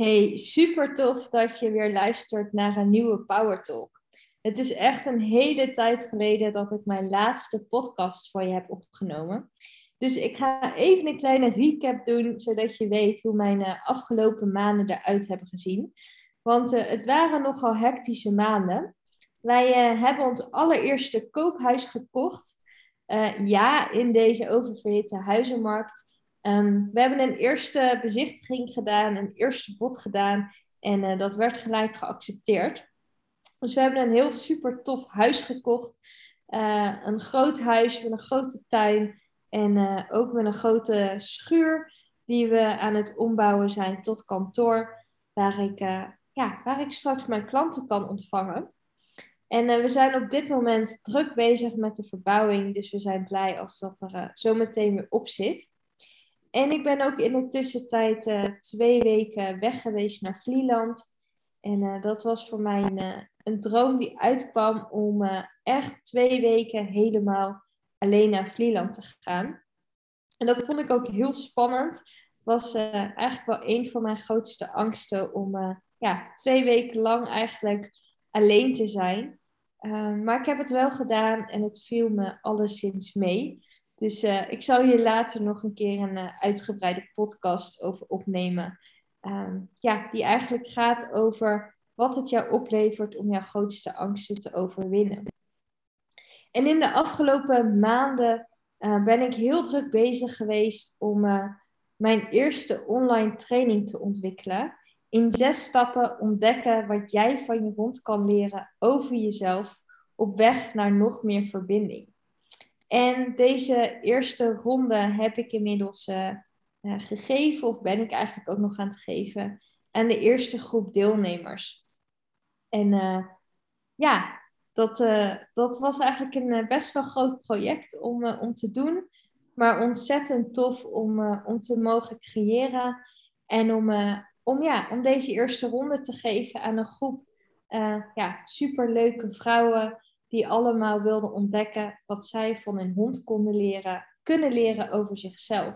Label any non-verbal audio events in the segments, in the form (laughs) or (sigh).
Hey, super tof dat je weer luistert naar een nieuwe Power Talk. Het is echt een hele tijd geleden dat ik mijn laatste podcast voor je heb opgenomen. Dus ik ga even een kleine recap doen, zodat je weet hoe mijn eh, afgelopen maanden eruit hebben gezien. Want uh, het waren nogal hectische maanden. Wij uh, hebben ons allereerste koophuis gekocht. ja, in deze oververhitte huizenmarkt. Um, we hebben een eerste bezichtiging gedaan, een eerste bod gedaan en uh, dat werd gelijk geaccepteerd. Dus we hebben een heel super tof huis gekocht. Uh, een groot huis met een grote tuin en uh, ook met een grote schuur die we aan het ombouwen zijn tot kantoor, waar ik, ja, waar ik straks mijn klanten kan ontvangen. En we zijn op dit moment druk bezig met de verbouwing, dus we zijn blij als dat er zometeen weer op zit. En ik ben ook in de tussentijd uh, twee weken weg geweest naar Vlieland. En uh, dat was voor mij een, uh, een, droom die uitkwam om echt twee weken helemaal alleen naar Vlieland te gaan. En dat vond ik ook heel spannend. Het was eigenlijk wel een van mijn grootste angsten om ja, twee weken lang eigenlijk alleen te zijn. maar ik heb het wel gedaan en het viel me alleszins mee. Dus uh, ik zal hier later nog een keer een uh, uitgebreide podcast over opnemen. Um, ja, die eigenlijk gaat over wat het jou oplevert om jouw grootste angsten te overwinnen. En in de afgelopen maanden uh, ben ik heel druk bezig geweest om mijn eerste online training te ontwikkelen. In zes stappen ontdekken wat jij van je hond kan leren over jezelf op weg naar nog meer verbinding. En deze eerste ronde heb ik inmiddels uh, gegeven, of ben ik eigenlijk ook nog aan het geven, aan de eerste groep deelnemers. En uh, ja, dat, dat was eigenlijk een best wel groot project om, om te doen, maar ontzettend tof om, om te mogen creëren en om, om, ja, om deze eerste ronde te geven aan een groep ja, superleuke vrouwen die allemaal wilden ontdekken wat zij van hun hond konden leren, kunnen leren over zichzelf.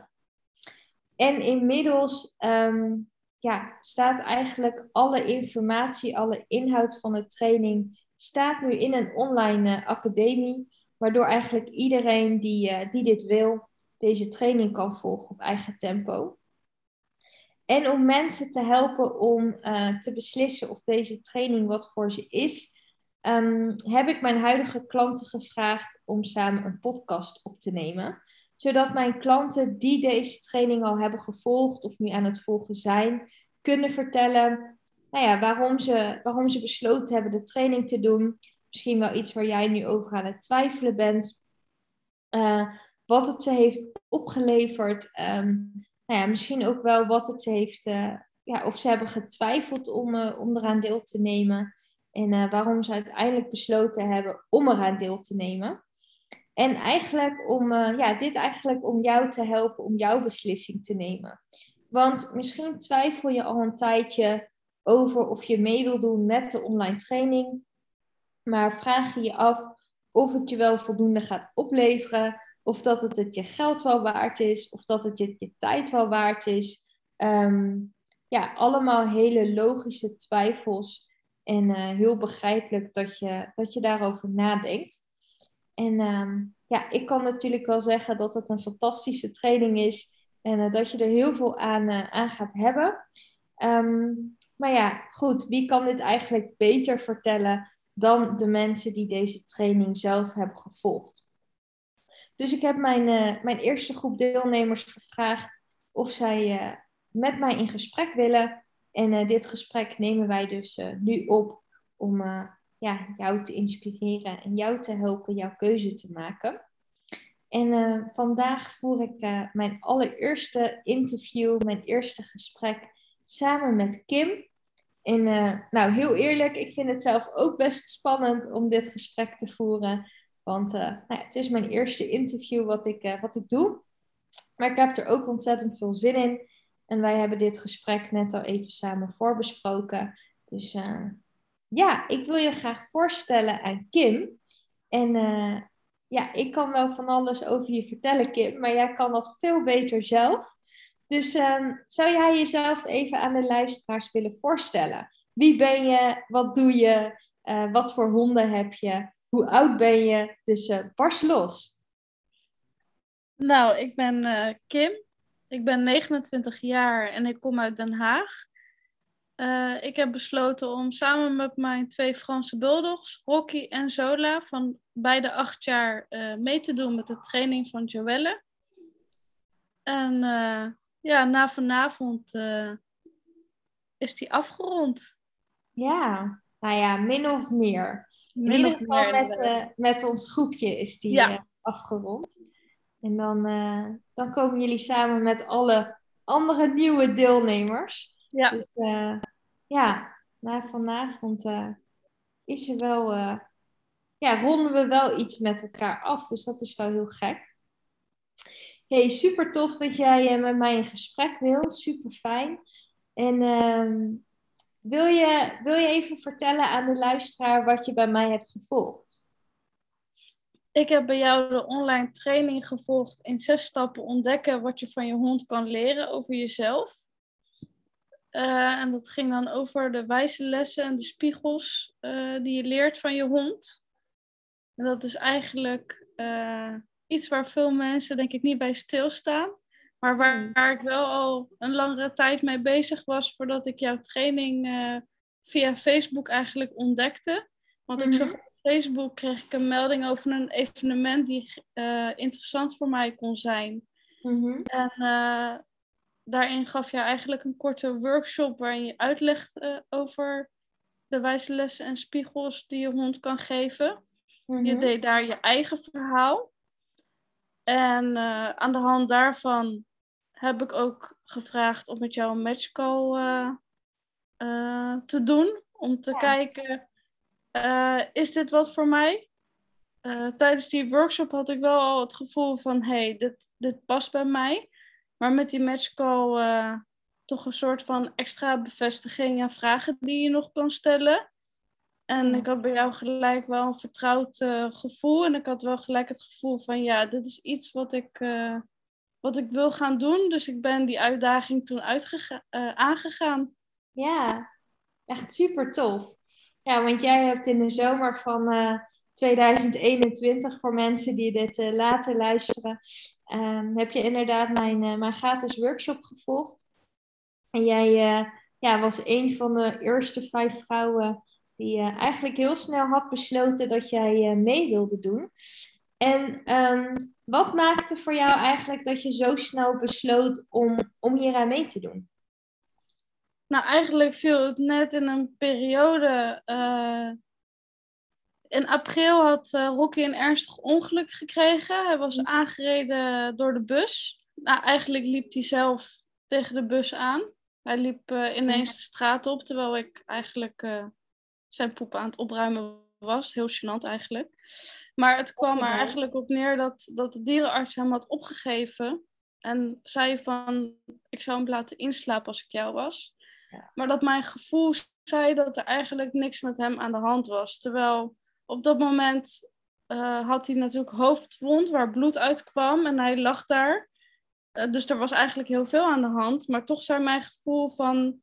En inmiddels um, ja, staat eigenlijk alle informatie, alle inhoud van de training, staat nu in een online uh, academie, waardoor eigenlijk iedereen die, uh, die dit wil, deze training kan volgen op eigen tempo. En om mensen te helpen om uh, te beslissen of deze training wat voor ze is, um, heb ik mijn huidige klanten gevraagd om samen een podcast op te nemen. Zodat mijn klanten die deze training al hebben gevolgd of nu aan het volgen zijn, kunnen vertellen nou ja, waarom, ze, waarom ze besloten hebben de training te doen. Misschien wel iets waar jij nu over aan het twijfelen bent. Uh, wat het ze heeft opgeleverd. Um, nou ja, misschien ook wel wat het ze heeft, uh, ja, of ze hebben getwijfeld om, uh, om eraan deel te nemen. En uh, waarom ze uiteindelijk besloten hebben om eraan deel te nemen. En eigenlijk om, uh, ja, dit eigenlijk om jou te helpen om jouw beslissing te nemen. Want misschien twijfel je al een tijdje over of je mee wil doen met de online training. Maar vraag je je af of het je wel voldoende gaat opleveren. Of dat het het je geld wel waard is. Of dat het je, je tijd wel waard is. Um, ja, allemaal hele logische twijfels en uh, heel begrijpelijk dat je, dat je daarover nadenkt. En um, ja, ik kan natuurlijk wel zeggen dat het een fantastische training is en uh, dat je er heel veel aan, uh, aan gaat hebben. Um, maar ja, goed, wie kan dit eigenlijk beter vertellen dan de mensen die deze training zelf hebben gevolgd? Dus ik heb mijn, mijn eerste groep deelnemers gevraagd of zij met mij in gesprek willen en uh, dit gesprek nemen wij dus uh, nu op om uh, ja, jou te inspireren en jou te helpen jouw keuze te maken. En vandaag voer ik mijn allereerste interview, mijn eerste gesprek samen met Kim. En nou, heel eerlijk, ik vind het zelf ook best spannend om dit gesprek te voeren. Want nou ja, het is mijn eerste interview wat ik, wat ik doe. Maar ik heb er ook ontzettend veel zin in. En wij hebben dit gesprek net al even samen voorbesproken. Dus uh, ja, ik wil je graag voorstellen aan Kim. En uh, ja, ik kan wel van alles over je vertellen, Kim, maar jij kan dat veel beter zelf. Dus ehm, zou jij jezelf even aan de luisteraars willen voorstellen? Wie ben je? Wat doe je? Uh, wat voor honden heb je? Hoe oud ben je? Dus uh, los. Nou, ik ben Kim. Ik ben 29 jaar en ik kom uit Den Haag. ik heb besloten om samen met mijn twee Franse bulldogs, Rocky en Zola, van beide acht jaar mee te doen met de training van Joelle. En ja, na vanavond is die afgerond. Ja, nou ja, min of meer. In ieder geval met, met ons groepje is die afgerond. En dan, uh, dan komen jullie samen met alle andere nieuwe deelnemers. Ja. Dus ja, na vanavond is er wel, ja, ronden we wel iets met elkaar af. Dus dat is wel heel gek. Hey, super tof dat jij met mij in gesprek wil. Super fijn. En ehm, wil je, wil je even vertellen aan de luisteraar wat je bij mij hebt gevolgd? Ik heb bij jou de online training gevolgd in zes stappen ontdekken wat je van je hond kan leren over jezelf. Uh, en dat ging dan over de wijze lessen en de spiegels uh, die je leert van je hond. En dat is eigenlijk uh, iets waar veel mensen denk ik niet bij stilstaan. Maar waar, hmm. waar, ik wel al een langere tijd mee bezig was voordat ik jouw training via Facebook eigenlijk ontdekte. Want ik zag mhm. op Facebook kreeg ik een melding over een evenement die uh, interessant voor mij kon zijn. Mm-hmm. En uh, daarin gaf je eigenlijk een korte workshop waarin je uitlegt over de wijze lessen en spiegels die je hond kan geven. Je deed daar je eigen verhaal. En aan de hand daarvan heb ik ook gevraagd om met jou een matchcall te doen. Om te kijken, uh, is dit wat voor mij? tijdens die workshop had ik wel al het gevoel van, hey, dit, dit past bij mij. Maar met die matchcall toch een soort van extra bevestiging en vragen die je nog kan stellen. En ik had bij jou gelijk wel een vertrouwd gevoel. En ik had wel gelijk het gevoel van, ja, dit is iets wat ik wat ik wil gaan doen. Dus ik ben die uitdaging toen uh, aangegaan. Ja, echt super tof. Ja, want jij hebt in de zomer van uh, eh, 2021, voor mensen die dit uh, later luisteren, ehm, heb je inderdaad mijn, mijn gratis workshop gevolgd. En jij ja, was een van de eerste vijf vrouwen die eigenlijk heel snel had besloten dat jij mee wilde doen. En um, wat maakte voor jou eigenlijk dat je zo snel besloot om, om hier aan mee te doen? Nou, eigenlijk viel het net in een periode. Uh, in april had uh, Rocky een ernstig ongeluk gekregen. Hij was mm. aangereden door de bus. Nou, eigenlijk liep hij zelf tegen de bus aan. Hij liep uh, ineens de straat op, terwijl ik eigenlijk zijn poep aan het opruimen was. Heel gênant eigenlijk. Maar het kwam er eigenlijk op neer dat, dat de dierenarts hem had opgegeven. En zei van, ik zou hem laten inslapen als ik jou was. Maar dat mijn gevoel zei dat er eigenlijk niks met hem aan de hand was. Terwijl op dat moment uh, had hij natuurlijk hoofdwond waar bloed uitkwam. En hij lag daar. Uh, dus er was eigenlijk heel veel aan de hand. Maar toch zei mijn gevoel van,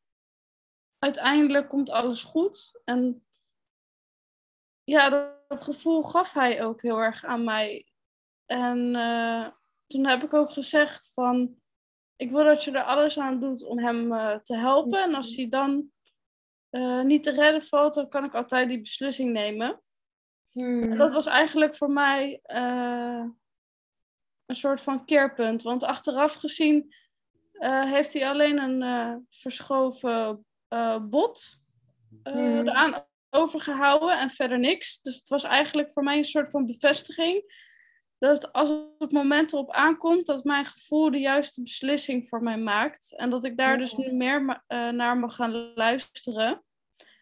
uiteindelijk komt alles goed. En ja, dat, gevoel gaf hij ook heel erg aan mij. En uh, toen heb ik ook gezegd van, ik wil dat je er alles aan doet om hem uh, te helpen. En als hij dan uh, niet te redden valt, dan kan ik altijd die beslissing nemen. Hmm. En dat was eigenlijk voor mij een soort van keerpunt. Want achteraf gezien heeft hij alleen een verschoven bot hmm. eraan overgehouden en verder niks. Dus het was eigenlijk voor mij een soort van bevestiging. Dat als het moment erop aankomt, dat mijn gevoel de juiste beslissing voor mij maakt. En dat ik daar dus nu meer uh, naar mag gaan luisteren.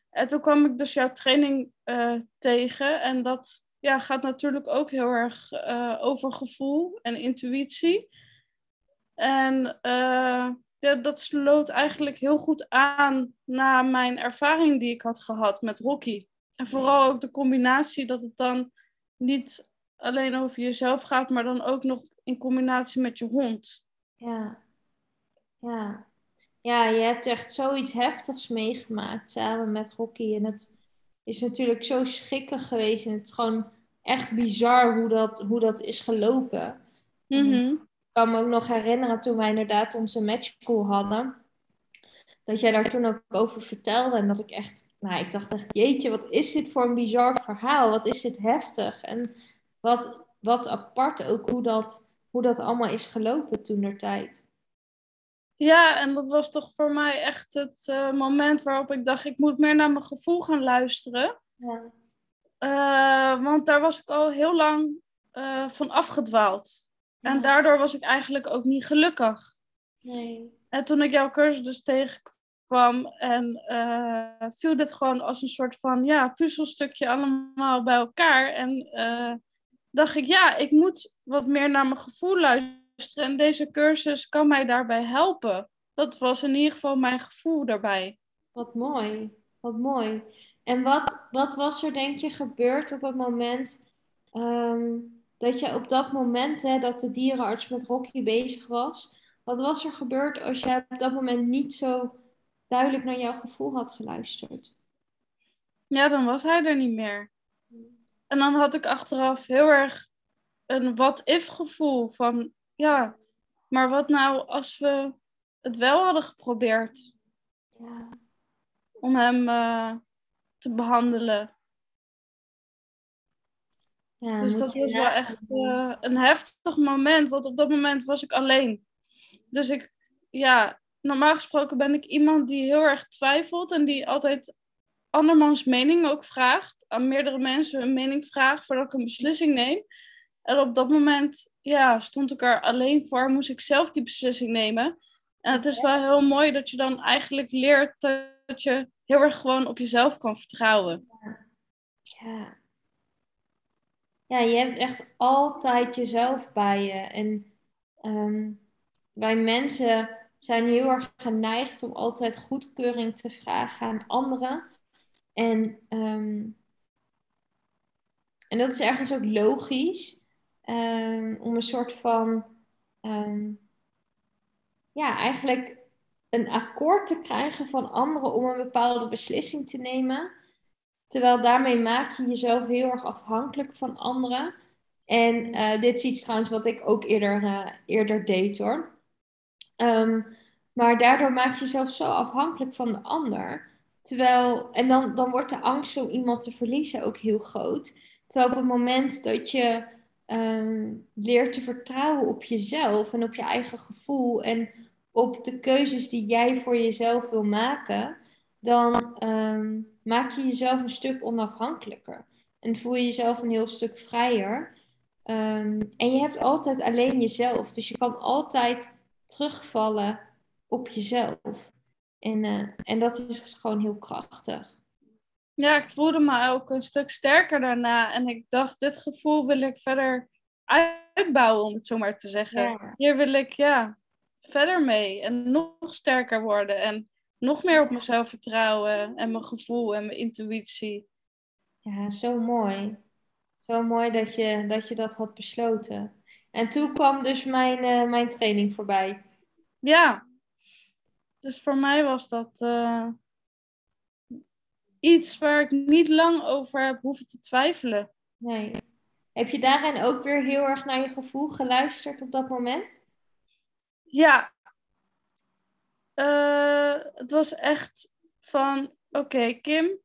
En toen kwam ik dus jouw training uh, tegen. En dat ja, gaat natuurlijk ook heel erg uh, over gevoel en intuïtie. En ja, dat sloot eigenlijk heel goed aan na mijn ervaring die ik had gehad met Rocky. En vooral ook de combinatie dat het dan niet alleen over jezelf gaat, maar dan ook nog in combinatie met je hond. Ja. Ja. ja, je hebt echt zoiets heftigs meegemaakt samen met Rocky. En het is natuurlijk zo schikkig geweest. En het is gewoon echt bizar hoe dat, hoe dat is gelopen. Mhm. Ik kan me ook nog herinneren toen wij inderdaad onze matchcall hadden. Dat jij daar toen ook over vertelde. En dat ik echt, nou, ik dacht echt, jeetje, wat is dit voor een bizar verhaal? Wat is dit heftig? En wat, wat apart ook hoe dat, hoe dat allemaal is gelopen toen der tijd. Ja, en dat was toch voor mij echt het eh, moment waarop ik dacht, ik moet meer naar mijn gevoel gaan luisteren. Ja. Eh, want daar was ik al heel lang eh, van afgedwaald. En daardoor was ik eigenlijk ook niet gelukkig. Nee. En toen ik jouw cursus dus tegenkwam en viel dit gewoon als een soort van ja, puzzelstukje allemaal bij elkaar. En dacht ik, ja, ik moet wat meer naar mijn gevoel luisteren. En deze cursus kan mij daarbij helpen. Dat was in ieder geval mijn gevoel daarbij. Wat mooi. Wat mooi. En wat, wat was er denk je gebeurd op het moment ehm, dat je op dat moment, hè, dat de dierenarts met Rocky bezig was, wat was er gebeurd als jij op dat moment niet zo duidelijk naar jouw gevoel had geluisterd? Ja, dan was hij er niet meer. En dan had ik achteraf heel erg een what-if gevoel van, ja, maar wat nou als we het wel hadden geprobeerd Ja. om hem eh, te behandelen. Ja, Dus dat was wel echt eh, een heftig moment, want op dat moment was ik alleen. Dus ik, ja, normaal gesproken ben ik iemand die heel erg twijfelt en die altijd andermans mening ook vraagt, aan meerdere mensen hun mening vraagt voordat ik een beslissing neem. En op dat moment, ja, stond ik er alleen voor, moest ik zelf die beslissing nemen. En het is wel heel mooi dat je dan eigenlijk leert dat je heel erg gewoon op jezelf kan vertrouwen. Ja. Ja, je hebt echt altijd jezelf bij je. En ehm, wij mensen zijn heel erg geneigd om altijd goedkeuring te vragen aan anderen. En, ehm, en dat is ergens ook logisch. ehm, om een soort van, ehm, ja, eigenlijk een akkoord te krijgen van anderen om een bepaalde beslissing te nemen. Terwijl daarmee maak je jezelf heel erg afhankelijk van anderen. En eh, dit is iets trouwens wat ik ook eerder, eh, eerder deed hoor. Maar daardoor maak je jezelf zo afhankelijk van de ander. Terwijl, en dan, dan wordt de angst om iemand te verliezen ook heel groot. Terwijl op het moment dat je ehm, leert te vertrouwen op jezelf en op je eigen gevoel en op de keuzes die jij voor jezelf wil maken, dan ehm, maak je jezelf een stuk onafhankelijker. En voel je jezelf een heel stuk vrijer. Ehm, en je hebt altijd alleen jezelf. Dus je kan altijd terugvallen op jezelf. En, eh, en dat is gewoon heel krachtig. Ja, ik voelde me ook een stuk sterker daarna. En ik dacht, dit gevoel wil ik verder uitbouwen, om het zo maar te zeggen. Ja. Hier wil ik ja, verder mee en nog sterker worden. En nog meer op mezelf vertrouwen en mijn gevoel en mijn intuïtie. Ja, zo mooi. Zo mooi dat je dat, je dat had besloten. En toen kwam dus mijn, eh, mijn training voorbij. Ja, dus voor mij was dat eh, iets waar ik niet lang over heb hoeven te twijfelen. Nee. Heb je daarin ook weer heel erg naar je gevoel geluisterd op dat moment? Ja, Eh, het was echt van, oké Kim,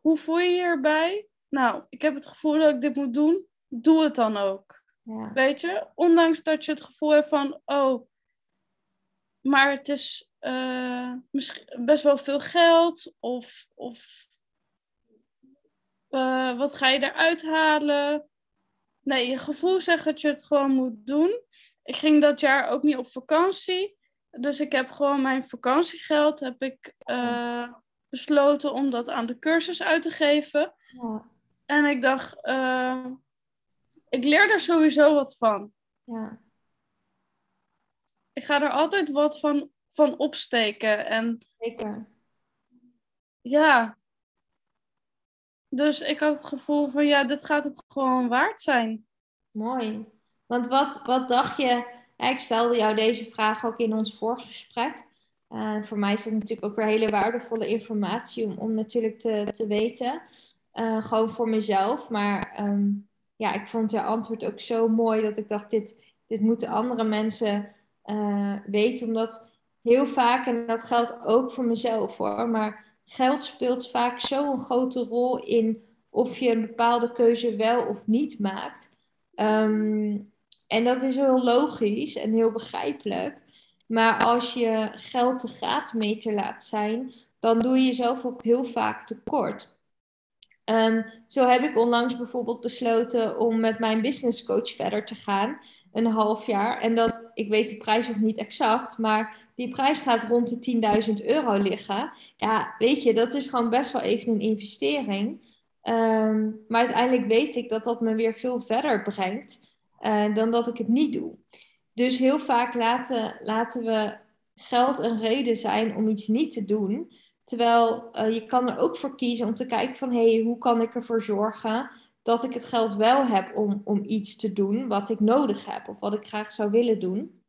hoe voel je je erbij? Nou, ik heb het gevoel dat ik dit moet doen, doe het dan ook. Ja. Weet je, ondanks dat je het gevoel hebt van, oh, maar het is misschien best wel veel geld, of, of eh, wat ga je eruit halen? Nee, je gevoel zegt dat je het gewoon moet doen. Ik ging dat jaar ook niet op vakantie, dus ik heb gewoon mijn vakantiegeld heb ik eh, besloten om dat aan de cursus uit te geven. Ja. En ik dacht, ik leer er sowieso wat van. Ja. Ik ga er altijd wat van, van opsteken. En Zeker. ja. Dus ik had het gevoel van, ja, dit gaat het gewoon waard zijn. Mooi. Want wat, wat dacht je ik stelde jou deze vraag ook in ons voorgesprek. Uh, voor mij is dat natuurlijk ook weer hele waardevolle informatie om, om natuurlijk te, te weten. Uh, gewoon voor mezelf. Maar um, ja, ik vond je antwoord ook zo mooi dat ik dacht, dit, dit moeten andere mensen uh, weten. Omdat heel vaak, en dat geldt ook voor mezelf hoor, maar geld speelt vaak zo'n grote rol in of je een bepaalde keuze wel of niet maakt. Um, en dat is heel logisch en heel begrijpelijk. Maar als je geld de graadmeter laat zijn, dan doe je jezelf ook heel vaak tekort. Um, zo heb ik onlangs bijvoorbeeld besloten om met mijn business coach verder te gaan. Een half jaar. En dat, ik weet de prijs nog niet exact, maar die prijs gaat rond de 10.000 euro liggen. Ja, weet je, dat is gewoon best wel even een investering. Um, maar uiteindelijk weet ik dat dat me weer veel verder brengt uh, dan dat ik het niet doe. Dus heel vaak laten, laten we geld een reden zijn om iets niet te doen. Terwijl uh, je kan er ook voor kiezen om te kijken van hé, hey, hoe kan ik ervoor zorgen dat ik het geld wel heb om, om iets te doen wat ik nodig heb of wat ik graag zou willen doen.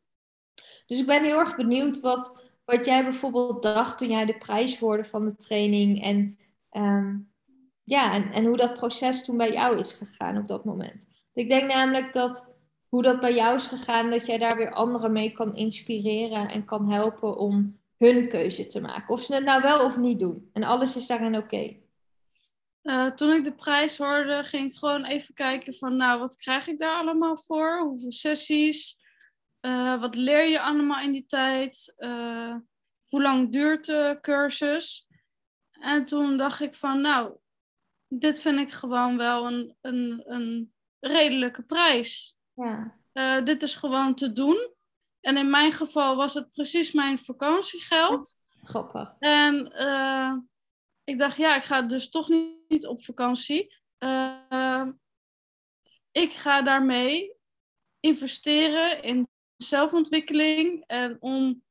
Dus ik ben heel erg benieuwd wat, wat jij bijvoorbeeld dacht toen jij de prijs hoorde van de training en, um, ja, en, en hoe dat proces toen bij jou is gegaan op dat moment. Ik denk namelijk dat hoe dat bij jou is gegaan, dat jij daar weer anderen mee kan inspireren en kan helpen om hun keuze te maken. Of ze het nou wel of niet doen. En alles is daarin oké. Uh, toen ik de prijs hoorde, ging ik gewoon even kijken van, nou, wat krijg ik daar allemaal voor? Hoeveel sessies? Uh, wat leer je allemaal in die tijd? Uh, hoe lang duurt de cursus? En toen dacht ik van, nou, dit vind ik gewoon wel een, een, een redelijke prijs. Ja. Dit is gewoon te doen. En in mijn geval was het precies mijn vakantiegeld. Grappig. En ik dacht, ja, ik ga dus toch niet, op vakantie. Uh, ik ga daarmee investeren in zelfontwikkeling en om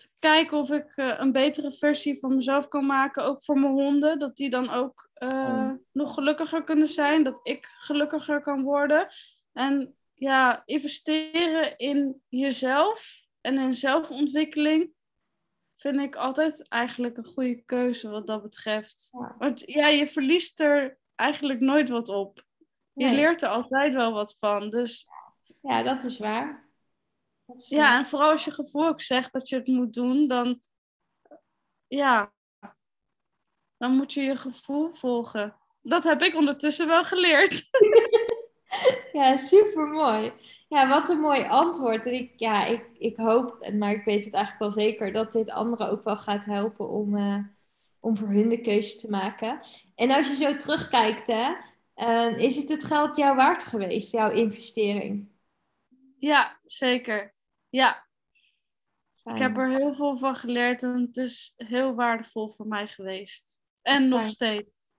te kijken of ik uh, een betere versie van mezelf kan maken, ook voor mijn honden. Dat die dan ook uh, oh. nog gelukkiger kunnen zijn, dat ik gelukkiger kan worden. En ja, investeren in jezelf en in zelfontwikkeling vind ik altijd eigenlijk een goede keuze wat dat betreft. Ja. Want ja, je verliest er eigenlijk nooit wat op. Je nee. leert er altijd wel wat van. Dus... Ja, dat is waar. Ja, en vooral als je gevoel ook zegt dat je het moet doen, dan, ja, dan moet je je gevoel volgen. Dat heb ik ondertussen wel geleerd. (laughs) (laughs) ja, super mooi. Ja, wat een mooi antwoord. En ik, ja, ik, ik hoop, maar ik weet het eigenlijk wel zeker, dat dit anderen ook wel gaat helpen om, uh, om voor hun de keuze te maken. En als je zo terugkijkt, hè, uh, is het het geld jou waard geweest, jouw investering? Ja, zeker. Ja. Fijn. Ik heb er heel veel van geleerd en het is heel waardevol voor mij geweest. En Fijn. nog steeds.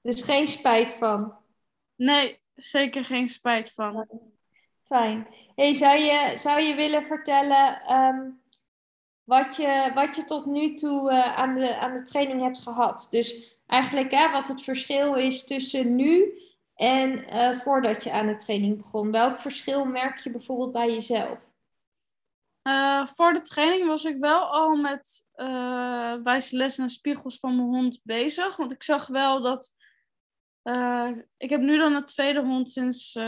Dus geen spijt van? Nee, zeker geen spijt van. Fijn. Hey, zou, je, zou je willen vertellen um, wat, je, wat je tot nu toe uh, aan, de, aan de training hebt gehad? Dus eigenlijk hè, wat het verschil is tussen nu en uh, voordat je aan de training begon. Welk verschil merk je bijvoorbeeld bij jezelf? Uh, voor de training was ik wel al met wijze lessen en spiegels van mijn hond bezig. Want ik zag wel dat. Uh, ik heb nu dan een tweede hond sinds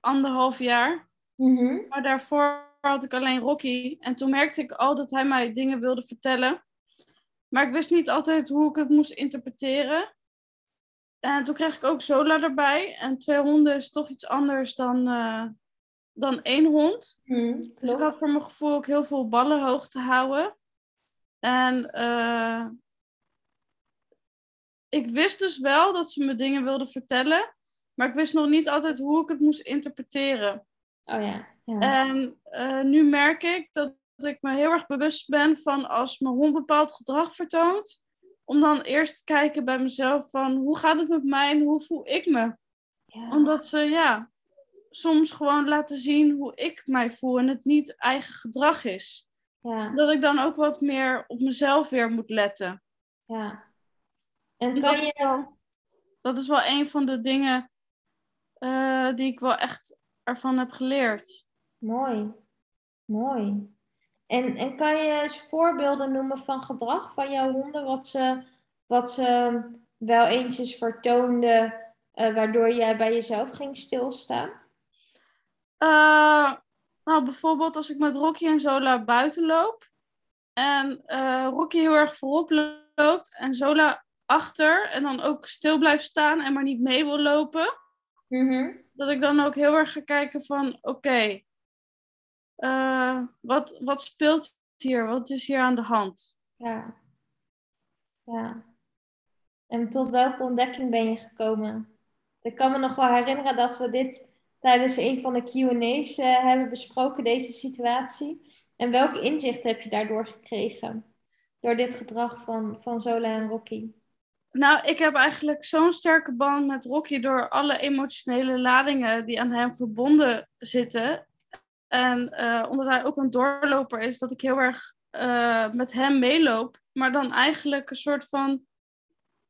anderhalf jaar. Mm -hmm. Maar daarvoor had ik alleen Rocky. En toen merkte ik al dat hij mij dingen wilde vertellen. Maar ik wist niet altijd hoe ik het moest interpreteren. En toen kreeg ik ook Zola erbij. En twee honden is toch iets anders dan dan één hond. Mm, dus ik had voor mijn gevoel ook heel veel ballen hoog te houden. En uh, ik wist dus wel dat ze me dingen wilden vertellen. Maar ik wist nog niet altijd hoe ik het moest interpreteren. Oh ja. ja. En uh, nu merk ik dat, dat ik me heel erg bewust ben van als mijn hond bepaald gedrag vertoont. Om dan eerst te kijken bij mezelf van hoe gaat het met mij en hoe voel ik me. Ja. Omdat ze, ja, soms gewoon laten zien hoe ik mij voel en het niet eigen gedrag is. Ja. Dat ik dan ook wat meer op mezelf weer moet letten. Ja. En kan dat je... Dat is wel een van de dingen uh, die ik wel echt ervan heb geleerd. Mooi. Mooi. En, en kan je eens voorbeelden noemen van gedrag van jouw honden, wat ze, wat ze wel eens eens vertoonden, uh, waardoor jij bij jezelf ging stilstaan? Uh, nou, bijvoorbeeld als ik met Rocky en Zola buiten loop en Rocky heel erg voorop loopt en Zola achter en dan ook stil blijft staan en maar niet mee wil lopen. Mm Dat ik dan ook heel erg ga kijken van oké, uh, wat, wat speelt hier? Wat is hier aan de hand? Ja. Ja. En tot welke ontdekking ben je gekomen? Ik kan me nog wel herinneren dat we dit tijdens een van de QA's uh, eh, hebben besproken, deze situatie. En welk inzicht heb je daardoor gekregen? Door dit gedrag van, van Zola en Rocky? Nou, ik heb eigenlijk zo'n sterke band met Rocky door alle emotionele ladingen die aan hem verbonden zitten. En uh, omdat hij ook een doorloper is, dat ik heel erg uh, met hem meeloop. Maar dan eigenlijk een soort van.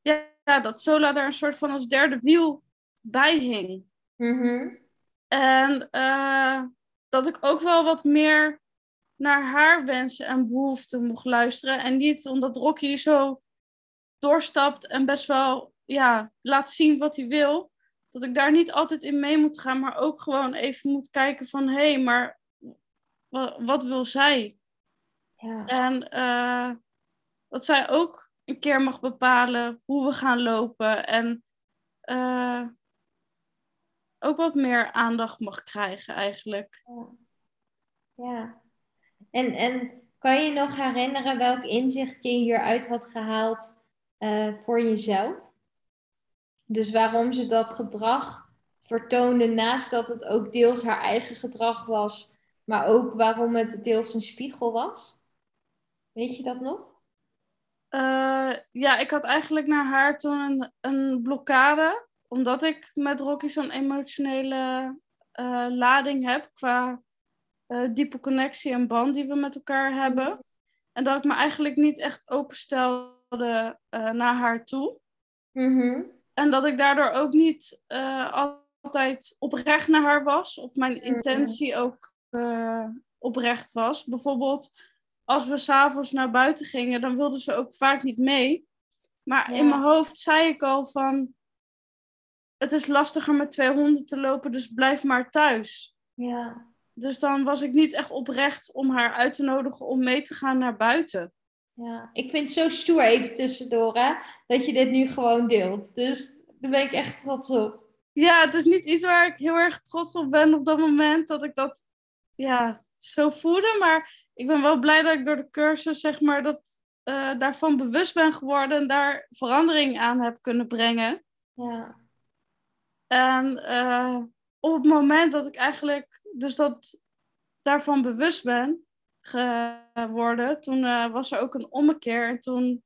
Ja, ja, dat Sola daar een soort van als derde wiel bij hing. Mm En uh, dat ik ook wel wat meer naar haar wensen en behoeften mocht luisteren. En niet omdat Rocky zo doorstapt en best wel ja, laat zien wat hij wil dat ik daar niet altijd in mee moet gaan, maar ook gewoon even moet kijken van hé, hey, maar wat, wil zij? Ja. En uh, dat zij ook een keer mag bepalen hoe we gaan lopen en uh, ook wat meer aandacht mag krijgen eigenlijk. Ja. ja. En, en kan je nog herinneren welk inzicht je hieruit had gehaald uh, voor jezelf? Dus waarom ze dat gedrag vertoonde, naast dat het ook deels haar eigen gedrag was, maar ook waarom het deels een spiegel was? Weet je dat nog? Uh, ja, ik had eigenlijk naar haar toen een, een blokkade, omdat ik met Rocky zo'n emotionele uh, lading heb qua uh, diepe connectie en band die we met elkaar hebben. En dat ik me eigenlijk niet echt openstelde naar haar toe. Mm en dat ik daardoor ook niet uh, altijd oprecht naar haar was. Of mijn mm. intentie ook uh, oprecht was. Bijvoorbeeld als we s'avonds naar buiten gingen, dan wilde ze ook vaak niet mee. Maar in mijn hoofd zei ik al van... Het is lastiger met twee honden te lopen, dus blijf maar thuis. Ja. Dus dan was ik niet echt oprecht om haar uit te nodigen om mee te gaan naar buiten. Ja, ik vind het zo stoer even tussendoor, hè, dat je dit nu gewoon deelt. Dus daar ben ik echt trots op. Ja, het is niet iets waar ik heel erg trots op ben op dat moment, dat ik dat ja, zo voelde. Maar ik ben wel blij dat ik door de cursus, zeg maar, dat, uh, daarvan bewust ben geworden en daar verandering aan heb kunnen brengen. Ja. En uh, op het moment dat ik eigenlijk dus dat daarvan bewust ben, geworden. Toen uh, was er ook een ommekeer. En toen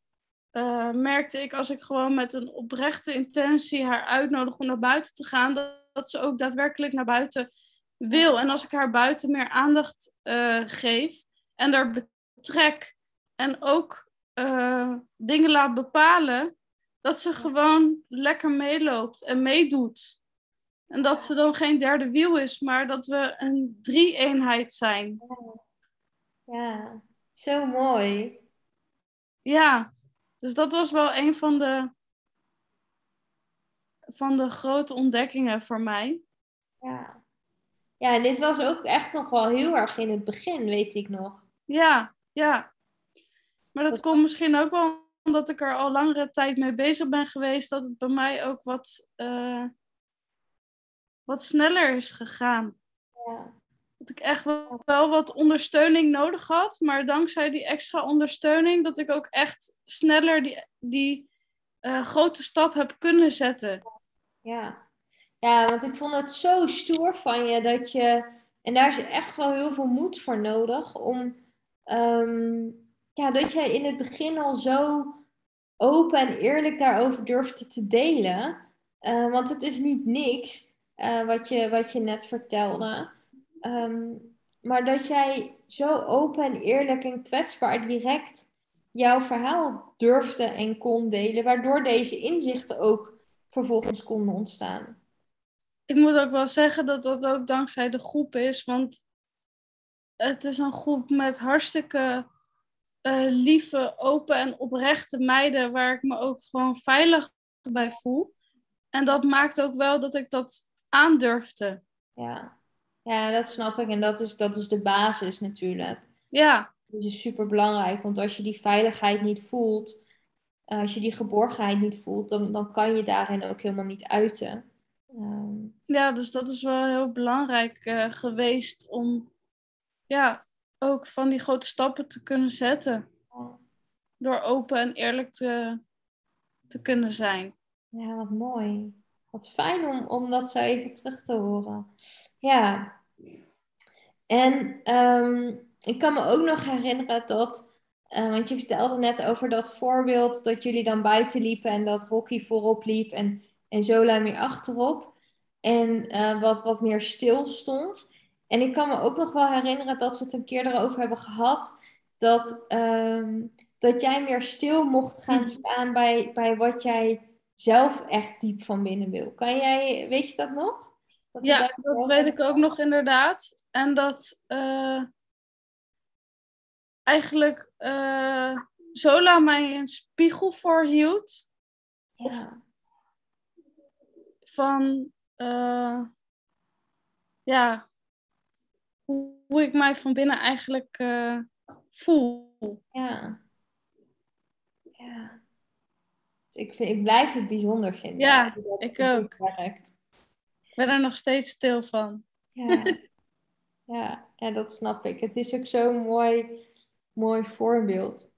uh, merkte ik, als ik gewoon met een oprechte intentie haar uitnodig om naar buiten te gaan, dat, dat ze ook daadwerkelijk naar buiten wil. En als ik haar buiten meer aandacht uh, geef en er betrek en ook dingen laat bepalen, dat ze gewoon lekker meeloopt en meedoet. En dat ze dan geen derde wiel is, maar dat we een drie-eenheid zijn. Ja, zo mooi. Ja, dus dat was wel een van de, van de grote ontdekkingen voor mij. Ja. ja, en dit was ook echt nog wel heel erg in het begin, weet ik nog. Ja, ja. Maar dat, komt misschien ook wel omdat ik er al langere tijd mee bezig ben geweest, dat het bij mij ook wat, uh, wat sneller is gegaan. Ja dat ik echt wel, wat ondersteuning nodig had. Maar dankzij die extra ondersteuning, dat ik ook echt sneller die, die uh, grote stap heb kunnen zetten. Ja. ja, want ik vond het zo stoer van je dat je. En daar is echt wel heel veel moed voor nodig. Om. Um, ja, dat jij in het begin al zo open en eerlijk daarover durfde te delen. Uh, want het is niet niks uh, wat, je, wat je net vertelde. Ehm, maar dat jij zo open en eerlijk en kwetsbaar direct jouw verhaal durfde en kon delen, waardoor deze inzichten ook vervolgens konden ontstaan. ik moet ook wel zeggen dat dat ook dankzij de groep is. Want het is een groep met hartstikke uh, lieve, open en oprechte meiden. Waar ik me ook gewoon veilig bij voel. En dat maakt ook wel dat ik dat aandurfde. Ja. Ja, dat snap ik. En dat is, dat is de basis natuurlijk. Ja. Dat is super belangrijk. Want als je die veiligheid niet voelt, eh, als je die geborgenheid niet voelt, dan, dan kan je daarin ook helemaal niet uiten. Ehm, ja, dus dat is wel heel belangrijk uh, geweest om ja, ook van die grote stappen te kunnen zetten. Door open en eerlijk te, te kunnen zijn. Ja, wat mooi. Wat fijn om, om dat zo even terug te horen. Ja. En um, ik kan me ook nog herinneren dat, uh, want je vertelde net over dat voorbeeld dat jullie dan buiten liepen en dat Rocky voorop liep en, en Zola meer achterop. En uh, wat, wat meer stil stond. En ik kan me ook nog wel herinneren dat we het een keer erover hebben gehad. Dat, um, dat jij meer stil mocht gaan mhm. staan bij, bij wat jij zelf echt diep van binnen wil. Kan jij, weet je dat nog? Dat ja, dat weet ik ook nog inderdaad. En dat uh, eigenlijk uh, Zola mij een spiegel voorhield. Ja. Van, uh, ja, hoe, ik mij van binnen eigenlijk voel. Ja. Ja. Ik, vind, ik blijf het bijzonder vinden. Ja, ik ook. Werkt. Ben er nog steeds stil van. Ja. (laughs) ja, ja, dat snap ik. Het is ook zo'n mooi, mooi voorbeeld.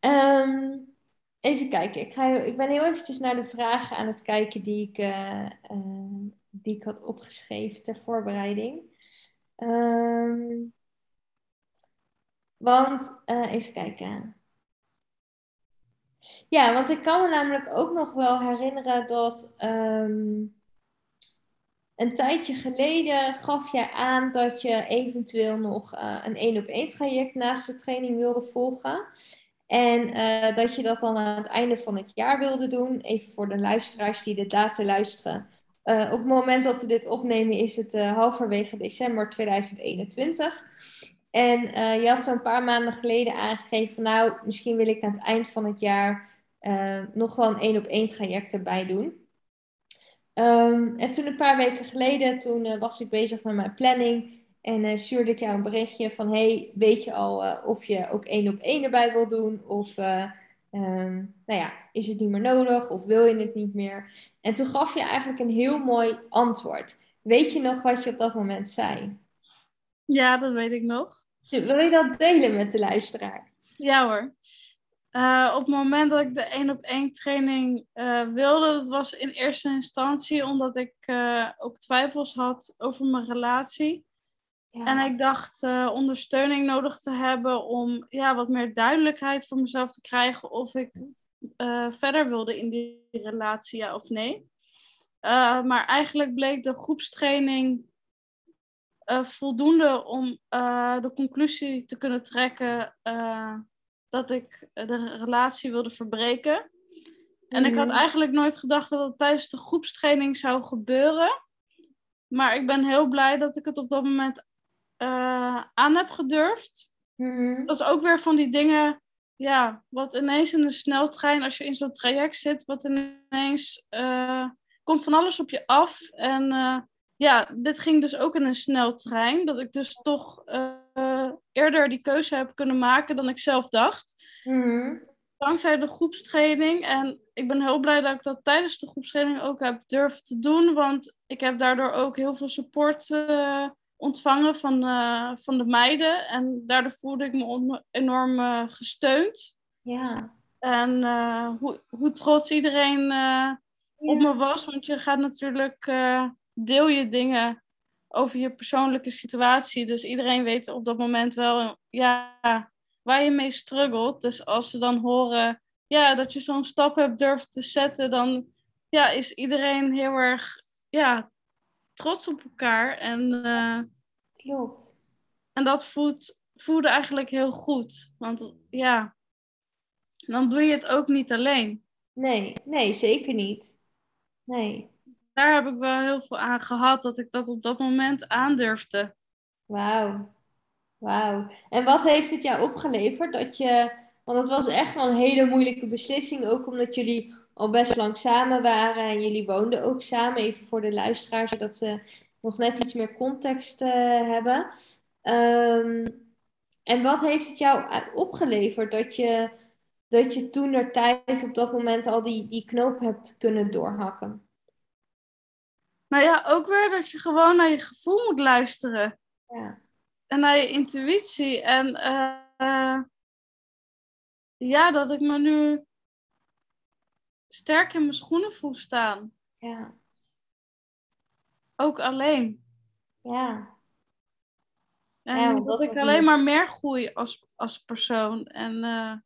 Um, even kijken. Ik, ga, ik ben heel eventjes naar de vragen aan het kijken die ik, uh, uh, die ik had opgeschreven ter voorbereiding. Um, want, uh, even kijken. Ja, want ik kan me namelijk ook nog wel herinneren dat um, een tijdje geleden gaf jij aan dat je eventueel nog uh, een één op één traject naast de training wilde volgen. En uh, dat je dat dan aan het einde van het jaar wilde doen. Even voor de luisteraars die dit laten luisteren. Uh, op het moment dat we dit opnemen is het halverwege december 2021. En je had zo'n paar maanden geleden aangegeven van nou, misschien wil ik aan het eind van het jaar uh, nog wel een één op één traject erbij doen. Um, en toen een paar weken geleden, toen uh, was ik bezig met mijn planning. En stuurde ik jou een berichtje van, hey, weet je al of je ook één op één erbij wil doen? Of, um, nou ja, is het niet meer nodig? Of wil je het niet meer? En toen gaf je eigenlijk een heel mooi antwoord. Weet je nog wat je op dat moment zei? Ja, dat weet ik nog. Wil je dat delen met de luisteraar? Ja hoor. Uh, op het moment dat ik de één op één training uh, wilde, dat was in eerste instantie omdat ik uh, ook twijfels had over mijn relatie. Ja. En ik dacht ondersteuning nodig te hebben om ja, wat meer duidelijkheid voor mezelf te krijgen of ik verder wilde in die relatie, ja of nee. maar eigenlijk bleek de groepstraining voldoende om de conclusie te kunnen trekken dat ik de relatie wilde verbreken. En ik had mhm. eigenlijk nooit gedacht dat het tijdens de groepstraining zou gebeuren. Maar ik ben heel blij dat ik het op dat moment aan heb gedurfd. Mm Dat is ook weer van die dingen, ja, wat ineens in een sneltrein, als je in zo'n traject zit, wat ineens komt van alles op je af. En ja, dit ging dus ook in een sneltrein. Dat ik dus toch uh, eerder die keuze heb kunnen maken dan ik zelf dacht. Mm Dankzij de groepstraining. En ik ben heel blij dat ik dat tijdens de groepstraining ook heb durven te doen. Want ik heb daardoor ook heel veel support uh, ontvangen van, uh, van de meiden. En daardoor voelde ik me enorm gesteund. Ja. En hoe, hoe trots iedereen op me was. Want je gaat natuurlijk deel je dingen over je persoonlijke situatie. Dus iedereen weet op dat moment wel ja, waar je mee struggelt. Dus als ze dan horen ja, dat je zo'n stap hebt durven te zetten, dan ja, is iedereen heel erg ja, trots op elkaar. En, uh, Klopt. En dat voelt, voelde eigenlijk heel goed. Want ja, dan doe je het ook niet alleen. Nee, nee, zeker niet. Nee. Daar heb ik wel heel veel aan gehad, dat ik dat op dat moment aandurfde. Wauw. Wauw. En wat heeft het jou opgeleverd dat je, want het was echt wel een hele moeilijke beslissing, ook omdat jullie al best lang samen waren en jullie woonden ook samen, even voor de luisteraars, zodat ze nog net iets meer context uh, hebben. Ehm, en wat heeft het jou opgeleverd dat je, dat je toen er tijd op dat moment al die, die knoop hebt kunnen doorhakken? Nou ja, ook weer dat je gewoon naar je gevoel moet luisteren. Ja. En naar je intuïtie. En uh, ja, dat ik me nu sterk in mijn schoenen voel staan. Ja. Ook alleen. Ja. En ja, dat, ik alleen maar meer groei als, als persoon. En uh,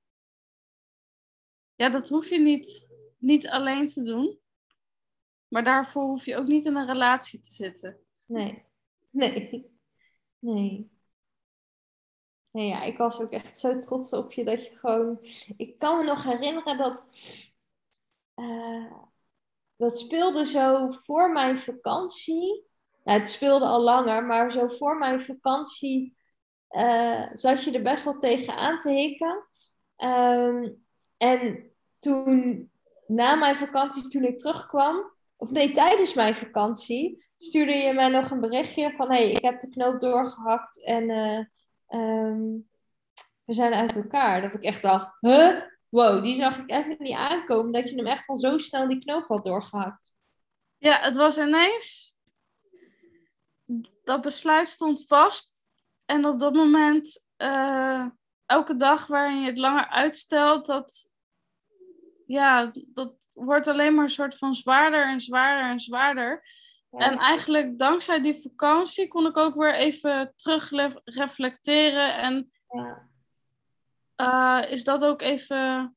ja, dat hoef je niet, niet alleen te doen. Maar daarvoor hoef je ook niet in een relatie te zitten. Nee. Nee. Nee. Nee, ja, ik was ook echt zo trots op je dat je gewoon. Ik kan me nog herinneren dat. Uh, dat speelde zo voor mijn vakantie. Nou, het speelde al langer, maar zo voor mijn vakantie uh, zat je er best wel tegen aan te hikken. Um, en toen, na mijn vakantie, toen ik terugkwam, of nee, tijdens mijn vakantie, stuurde je mij nog een berichtje van: hey, ik heb de knoop doorgehakt en uh, um, we zijn uit elkaar. Dat ik echt dacht: huh? Wow, die zag ik even niet aankomen. Dat je hem echt al zo snel die knoop had doorgehakt. Ja, het was ineens. Dat besluit stond vast. En op dat moment, uh, elke dag waarin je het langer uitstelt, dat, ja, dat wordt alleen maar een soort van zwaarder en zwaarder en zwaarder. En eigenlijk dankzij die vakantie kon ik ook weer even terug reflecteren. En ja. uh, is dat ook even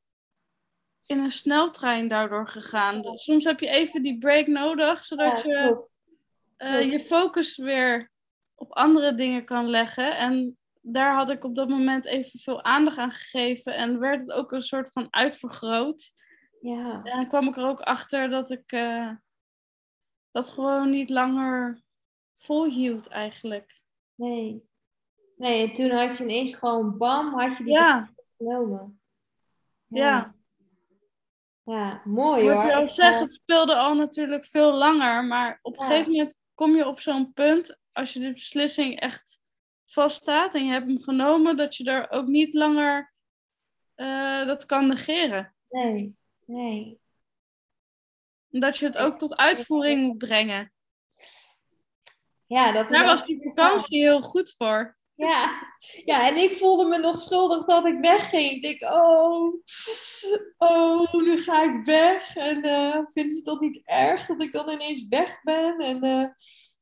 in een sneltrein daardoor gegaan. Dus soms heb je even die break nodig, zodat ja, je uh, je focus weer op andere dingen kan leggen. En daar had ik op dat moment even veel aandacht aan gegeven. En werd het ook een soort van uitvergroot. Ja. En dan kwam ik er ook achter dat ik uh, dat gewoon niet langer volhield eigenlijk. Nee. Nee, en toen had je ineens gewoon bam, had je die ja. genomen. Ja. ja. Ja, mooi hoor. Wat je al zegt, het speelde al natuurlijk veel langer. Maar op een gegeven moment kom je op zo'n punt, als je de beslissing echt vaststaat en je hebt hem genomen, dat je er ook niet langer uh, dat kan negeren. Nee, nee. Dat je het ook tot uitvoering moet brengen. Ja, dat is Daar was die vakantie heel goed voor. Ja. ja, en ik voelde me nog schuldig dat ik wegging. Ik denk, oh, oh, nu ga ik weg. En uh, vinden ze dat niet erg dat ik dan ineens weg ben? En, uh,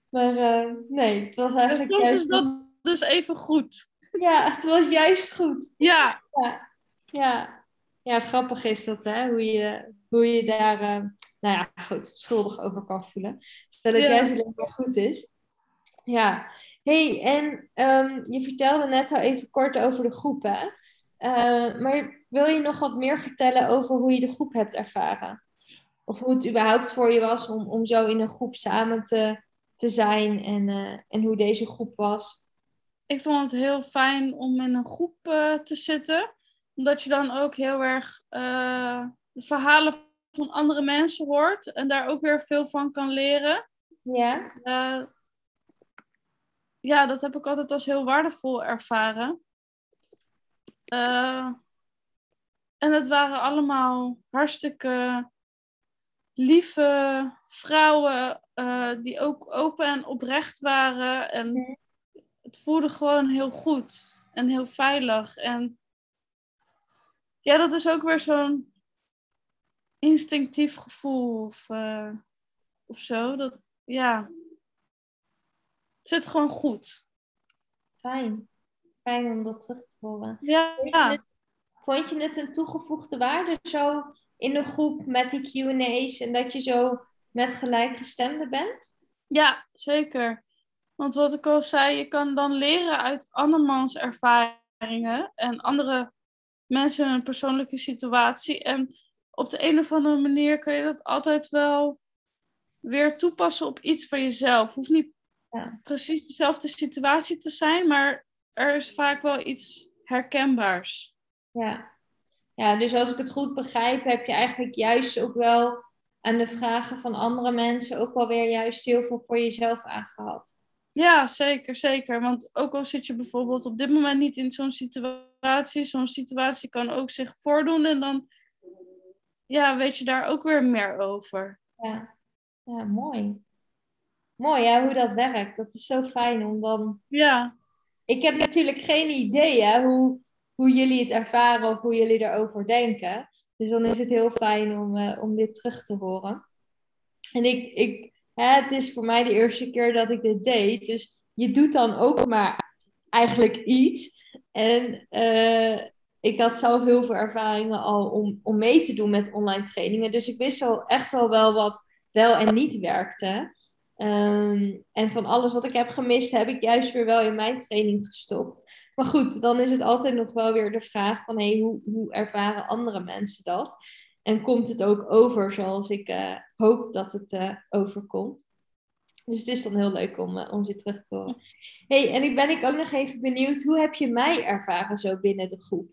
maar uh, nee, het was eigenlijk juist... is dat dus even goed. Ja, het was juist goed. Ja. Ja, ja. Ja grappig is dat, hè? Hoe je, hoe je daar, nou ja, goed, schuldig over kan voelen. Dat het ja. juist alleen maar goed is. Ja, hey, en um, je vertelde net al even kort over de groep, hè? Uh, maar wil je nog wat meer vertellen over hoe je de groep hebt ervaren? Of hoe het überhaupt voor je was om, om zo in een groep samen te, te zijn en, uh, en hoe deze groep was? Ik vond het heel fijn om in een groep te zitten, omdat je dan ook heel erg de verhalen van andere mensen hoort en daar ook weer veel van kan leren. Ja ja, dat heb ik altijd als heel waardevol ervaren. Uh, en het waren allemaal hartstikke lieve vrouwen uh, die ook open en oprecht waren. En het voelde gewoon heel goed en heel veilig. En ja, dat is ook weer zo'n instinctief gevoel of, uh, of zo. Dat, ja, zit gewoon goed. Fijn. Fijn om dat terug te horen. Ja. Vond je, het, vond je het een toegevoegde waarde zo in de groep met die Q&A's en dat je zo met gelijkgestemden bent? Ja, zeker. Want wat ik al zei, je kan dan leren uit andermans ervaringen en andere mensen hun persoonlijke situatie. En op de een of andere manier kun je dat altijd wel weer toepassen op iets van jezelf. Het hoeft niet Ja. precies dezelfde situatie te zijn, maar er is vaak wel iets herkenbaars. Ja. ja, dus als ik het goed begrijp, heb je eigenlijk juist ook wel aan de vragen van andere mensen ook wel weer juist heel veel voor jezelf aangehad. Ja, zeker, zeker. Want ook al zit je bijvoorbeeld op dit moment niet in zo'n situatie, zo'n situatie kan ook zich voordoen en dan ja, weet je daar ook weer meer over. Ja, ja mooi. Mooi hè, hoe dat werkt. Dat is zo fijn om dan Ja, Ik heb natuurlijk geen idee hè, hoe, hoe jullie het ervaren of hoe jullie erover denken. Dus dan is het heel fijn om, eh, om dit terug te horen. En ik, ik, het is voor mij de eerste keer dat ik dit deed. Dus je doet dan ook maar eigenlijk iets. En eh, ik had zelf heel veel ervaringen al om, om mee te doen met online trainingen. Dus ik wist al echt wel wel wat wel en niet werkte. Ehm, en van alles wat ik heb gemist, heb ik juist weer wel in mijn training gestopt. Maar goed, dan is het altijd nog wel weer de vraag van hey, hoe, hoe ervaren andere mensen dat? En komt het ook over zoals ik eh, hoop dat het eh, overkomt? Dus het is dan heel leuk om, uh, om ze terug te horen. hey, en ik ben ik ook nog even benieuwd, hoe heb je mij ervaren zo binnen de groep?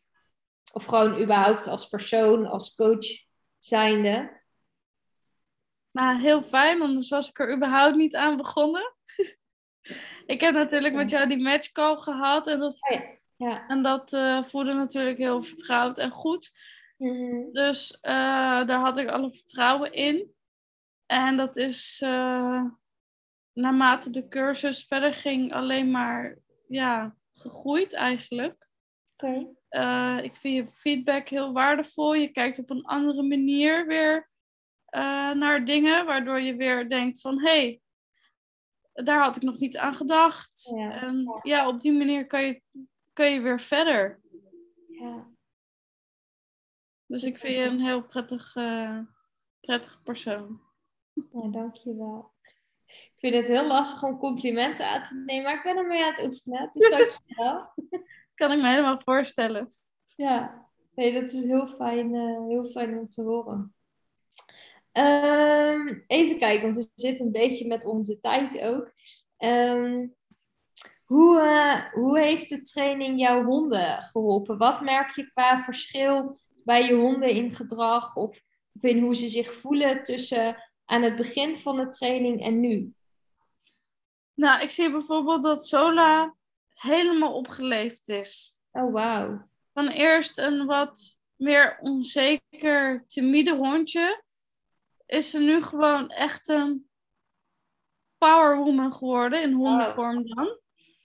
Of gewoon überhaupt als persoon, als coach zijnde? nou heel fijn, anders was ik er überhaupt niet aan begonnen. (laughs) ik heb natuurlijk met jou die matchcall gehad en dat, Oh ja. Ja. en dat uh, voelde natuurlijk heel vertrouwd en goed. Mm-hmm. Dus uh, daar had ik alle vertrouwen in. En dat is uh, naarmate de cursus verder ging alleen maar ja, gegroeid eigenlijk. Oké. Okay. ik vind je feedback heel waardevol. Je kijkt op een andere manier weer naar dingen, waardoor je weer denkt van hé, hey, daar had ik nog niet aan gedacht. Ja. En ja, op die manier kan je, kan je weer verder. Ja. Dus ik vind je een heel prettig, uh, prettig persoon. Ja, dankjewel. Ik vind het heel lastig om complimenten aan te nemen, maar ik ben ermee aan het oefenen. Dus dankjewel. (laughs) kan ik me helemaal voorstellen. Ja, nee, dat is heel fijn, uh, heel fijn om te horen. Um, even kijken, want we zitten een beetje met onze tijd ook. Um, hoe, uh, hoe heeft de training jouw honden geholpen? Wat merk je qua verschil bij je honden in gedrag of, of in hoe ze zich voelen tussen aan het begin van de training en nu? Nou, ik zie bijvoorbeeld dat Sola helemaal opgeleefd is. Oh, wauw. Van eerst een wat meer onzeker, timide hondje is ze nu gewoon echt een powerwoman geworden in hondenvorm dan.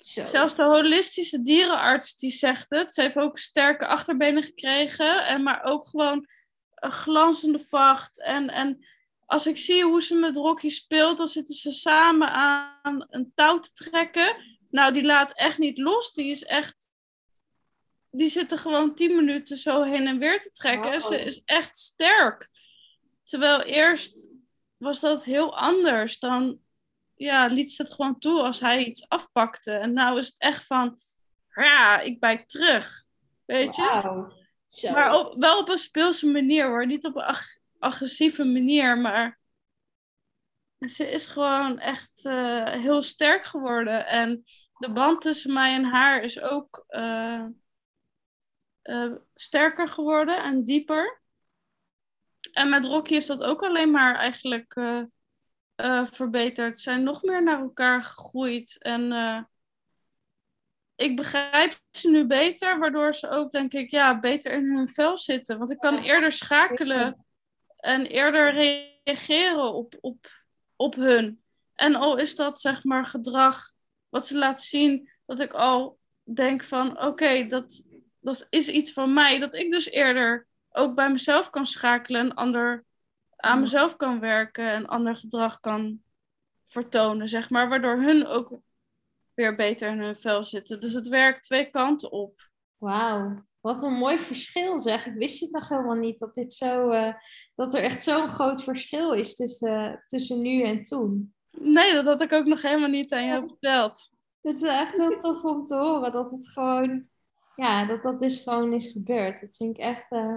Zo. Zelfs de holistische dierenarts die zegt het. Ze heeft ook sterke achterbenen gekregen. En maar ook gewoon een glanzende vacht. En, en als ik zie hoe ze met Rocky speelt, dan zitten ze samen aan een touw te trekken. Nou, die laat echt niet los. Die is echt... Die zitten gewoon tien minuten zo heen en weer te trekken. Wow. Ze is echt sterk. Terwijl eerst was dat heel anders. Dan ja, liet ze het gewoon toe als hij iets afpakte. En nou is het echt van, ja, ik bijt terug. Weet je? Wow. Zo. Maar op, wel op een speelse manier hoor. Niet op een ag agressieve manier, maar ze is gewoon echt uh, heel sterk geworden. En de band tussen mij en haar is ook uh, uh, sterker geworden en dieper. En met Rocky is dat ook alleen maar eigenlijk uh, verbeterd. Ze zijn nog meer naar elkaar gegroeid. En uh, ik begrijp ze nu beter, waardoor ze ook, denk ik, ja, beter in hun vel zitten. Want ik kan eerder schakelen en eerder reageren op, op, op hun. En al is dat, zeg maar, gedrag wat ze laat zien, dat ik al denk van, oké, okay, dat, dat is iets van mij. Dat ik dus eerder ook bij mezelf kan schakelen en ander aan mezelf kan werken en ander gedrag kan vertonen, zeg maar, waardoor hun ook weer beter in hun vel zitten. Dus het werkt twee kanten op. Wauw, wat een mooi verschil zeg. Ik wist het nog helemaal niet dat, dit zo, uh, dat er echt zo'n groot verschil is tussen, uh, tussen nu en toen. Nee, dat had ik ook nog helemaal niet aan jou verteld. Het is echt heel tof om te horen dat het gewoon, ja, dat dat dus gewoon is gebeurd. Dat vind ik echt, uh,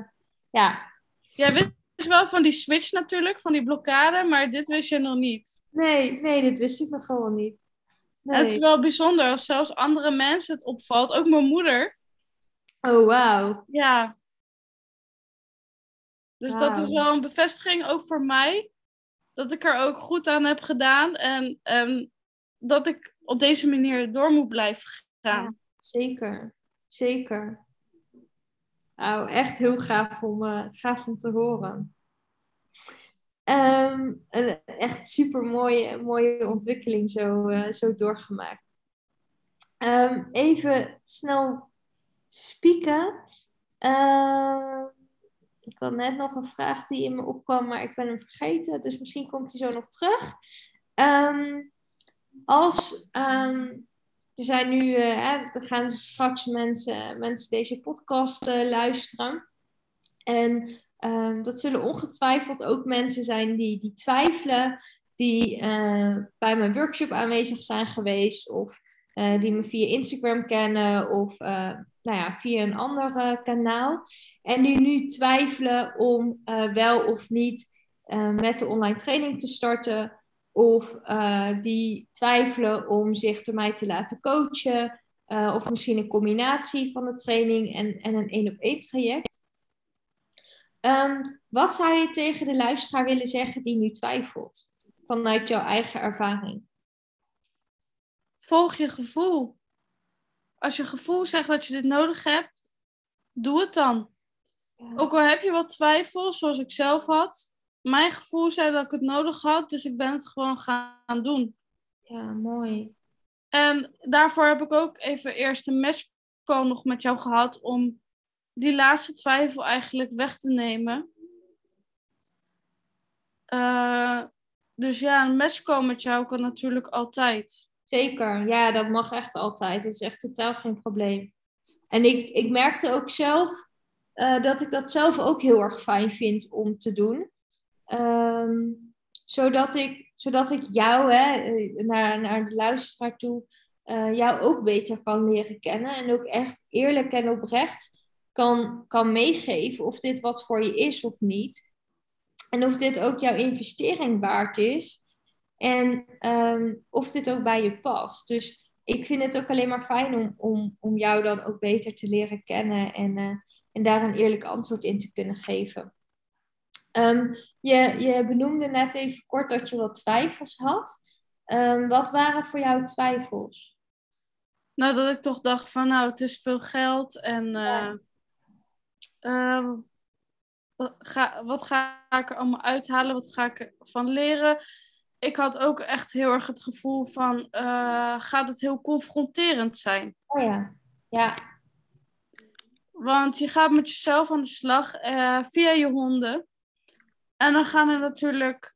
ja. Jij wist is wel van die switch natuurlijk, van die blokkade, maar dit wist je nog niet. Nee, nee, dit wist ik nog gewoon niet. Nee. Het is wel bijzonder als zelfs andere mensen het opvalt, ook mijn moeder. Oh, wauw. Ja. Dus dat is wel een bevestiging ook voor mij, dat ik er ook goed aan heb gedaan en, en dat ik op deze manier door moet blijven gaan. Zeker, zeker. Nou, echt heel gaaf om, eh, gaaf om te horen. Ehm, een echt super mooie, mooie ontwikkeling zo, eh, zo doorgemaakt. Ehm, even snel spieken. Ehm, ik had net nog een vraag die in me opkwam, maar ik ben hem vergeten. Dus misschien komt hij zo nog terug. Als er zijn nu, eh, er gaan straks mensen, mensen deze podcast eh, luisteren. En ehm, dat zullen ongetwijfeld ook mensen zijn die, die twijfelen, die eh, bij mijn workshop aanwezig zijn geweest, of die me via Instagram kennen, of nou ja, via een ander kanaal. En die nu twijfelen om wel of niet met de online training te starten. Of eh, die twijfelen om zich door mij te laten coachen. eh, of misschien een combinatie van de training en, en een één op één traject. Ehm, wat zou je tegen de luisteraar willen zeggen die nu twijfelt? Vanuit jouw eigen ervaring. Volg je gevoel. Als je gevoel zegt dat je dit nodig hebt, doe het dan. Ook al heb je wat twijfel, zoals ik zelf had. Mijn gevoel zei dat ik het nodig had, dus ik ben het gewoon gaan doen. Ja, mooi. En daarvoor heb ik ook even eerst een matchcall nog met jou gehad om die laatste twijfel eigenlijk weg te nemen. Eh, dus ja, een matchcall met jou kan natuurlijk altijd. Zeker, ja, dat mag echt altijd. Dat is echt totaal geen probleem. En ik, ik merkte ook zelf eh, dat ik dat zelf ook heel erg fijn vind om te doen. Ehm, zodat, ik, zodat ik jou, hè, eh, naar, naar de luisteraar toe, eh, jou ook beter kan leren kennen. En ook echt eerlijk en oprecht kan, kan meegeven of dit wat voor je is of niet. En of dit ook jouw investering waard is. En ehm, of dit ook bij je past. Dus ik vind het ook alleen maar fijn om, om, om jou dan ook beter te leren kennen en, eh, en daar een eerlijk antwoord in te kunnen geven. Ehm, je, je benoemde net even kort dat je wat twijfels had. Ehm, wat waren voor jou twijfels? Nou, dat ik toch dacht van, nou, het is veel geld en eh, eh, wat, ga, wat ga ik er allemaal uithalen? Wat ga ik ervan leren? Ik had ook echt heel erg het gevoel van, eh, gaat het heel confronterend zijn? Oh ja, ja, Want je gaat met jezelf aan de slag eh, via je honden. En dan gaan er natuurlijk,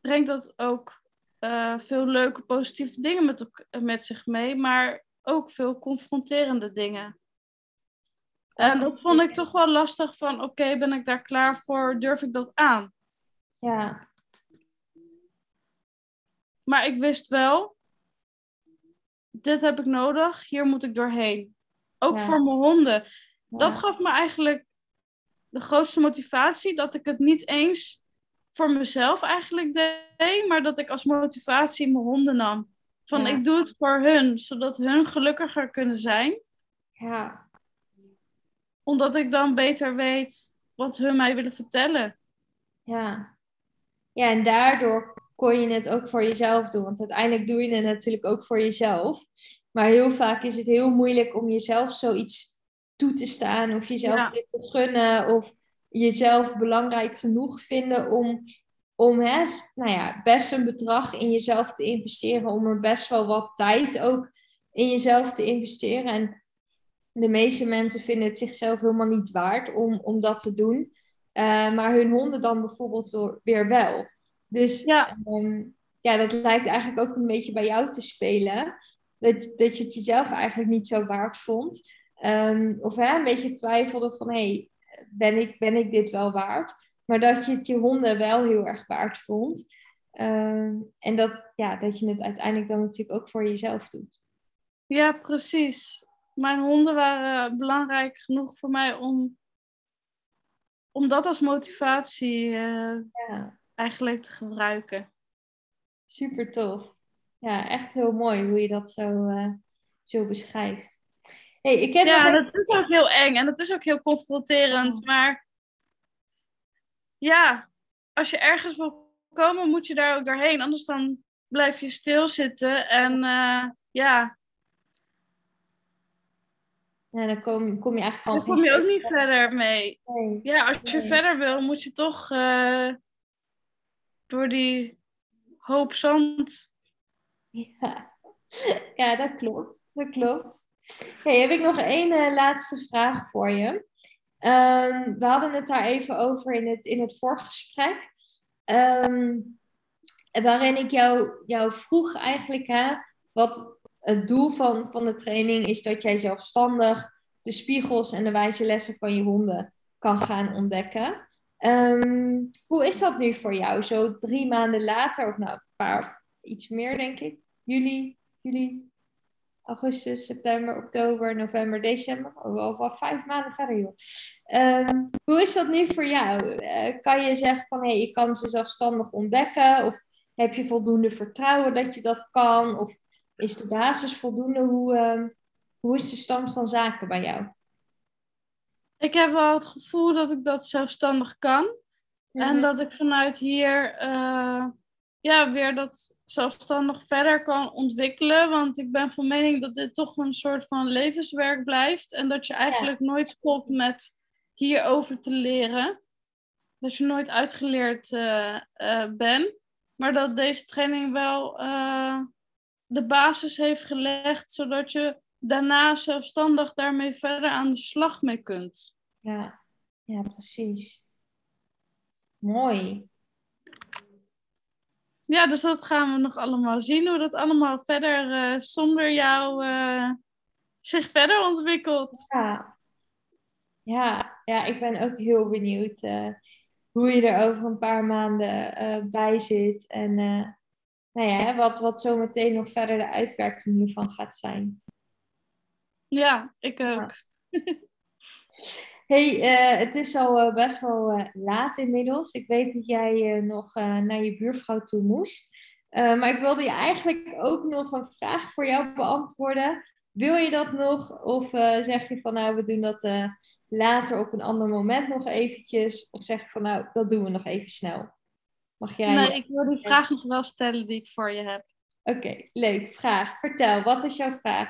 brengt dat ook eh, veel leuke positieve dingen met, met zich mee, maar ook veel confronterende dingen. En dat vond ik toch wel lastig van, oké, ben ik daar klaar voor? Durf ik dat aan? ja, Maar ik wist wel, dit heb ik nodig, hier moet ik doorheen. Ook Ja. voor mijn honden. Dat gaf me eigenlijk de grootste motivatie, dat ik het niet eens voor mezelf eigenlijk deed, maar dat ik als motivatie mijn honden nam. Van Ja. ik doe het voor hun, zodat hun gelukkiger kunnen zijn, ja. omdat ik dan beter weet wat hun mij willen vertellen. Ja. ja, en daardoor kon je het ook voor jezelf doen. Want uiteindelijk doe je het natuurlijk ook voor jezelf. Maar heel vaak is het heel moeilijk om jezelf zoiets toe te staan. Of jezelf Ja. dit te gunnen. Of jezelf belangrijk genoeg vinden om, om hè, nou ja, best een bedrag in jezelf te investeren. Om er best wel wat tijd ook in jezelf te investeren. En de meeste mensen vinden het zichzelf helemaal niet waard om, om dat te doen. Eh, maar hun honden dan bijvoorbeeld weer wel. Dus Ja. ehm, ja, dat lijkt eigenlijk ook een beetje bij jou te spelen. Dat, dat je het jezelf eigenlijk niet zo waard vond. Ehm, of hè, een beetje twijfelde van, hé, hey, ben, ik, ben ik dit wel waard? Maar dat je het je honden wel heel erg waard vond. Ehm, en dat, ja, dat je het uiteindelijk dan natuurlijk ook voor jezelf doet. Ja, precies. Mijn honden waren belangrijk genoeg voor mij om om dat als motivatie eh, Ja, eigenlijk te gebruiken. super tof. Ja, echt heel mooi hoe je dat zo, eh, zo beschrijft. Hey, ik nog Ja, even- dat is ook heel eng en dat is ook heel confronterend. Maar ja, als je ergens wil komen, moet je daar ook doorheen. Anders dan blijf je stilzitten. En eh, ja, Ja, dan kom, kom je eigenlijk dan gewoon kom je ook niet verder mee. Nee. Ja, als je Nee. verder wil, moet je toch eh, door die hoop zand. Ja. ja, dat klopt. Dat klopt. Hey, heb ik nog één eh, laatste vraag voor je. Ehm, we hadden het daar even over in het, in het voorgesprek. Ehm, waarin ik jou, jou vroeg eigenlijk, hè, wat het doel van, van de training is dat jij zelfstandig de spiegels en de wijze lessen van je honden kan gaan ontdekken. Ehm, hoe is dat nu voor jou? Zo drie maanden later, of nou een paar, iets meer denk ik. Juli, juli, augustus, september, oktober, november, december. Oh, wel, wel vijf maanden verder, joh. Ehm, hoe is dat nu voor jou? Eh, kan je zeggen van, hé, hey, je kan ze zelfstandig ontdekken? Of heb je voldoende vertrouwen dat je dat kan? Of is de basis voldoende? Hoe, ehm, hoe is de stand van zaken bij jou? Ik heb wel het gevoel dat ik dat zelfstandig kan. En Mhm. dat ik vanuit hier eh, ja, weer dat zelfstandig verder kan ontwikkelen. Want ik ben van mening dat dit toch een soort van levenswerk blijft. En dat je eigenlijk nooit stopt met hierover te leren. Dat je nooit uitgeleerd eh, bent. Maar dat deze training wel eh, de basis heeft gelegd. Zodat je daarna zelfstandig daarmee verder aan de slag mee kunt. Ja, ja, precies. Mooi. Ja, dus dat gaan we nog allemaal zien. Hoe dat allemaal verder eh, zonder jou eh, zich verder ontwikkelt. Ja. Ja, ja, ik ben ook heel benieuwd eh, hoe je er over een paar maanden bij zit. En nou ja, wat, wat zometeen nog verder de uitwerking hiervan gaat zijn. Ja, ik ook. (laughs) hey, eh, het is al eh, best wel eh, laat inmiddels. Ik weet dat jij nog naar je buurvrouw toe moest. Maar ik wilde je eigenlijk ook nog een vraag voor jou beantwoorden. Wil je dat nog? Of zeg je van nou, we doen dat later op een ander moment nog eventjes? Of zeg je van nou, dat doen we nog even snel? Mag jij? Nee, ik wil die vraag nog wel stellen die ik voor je heb. Oké, leuk. Vraag. Vertel, wat is jouw vraag?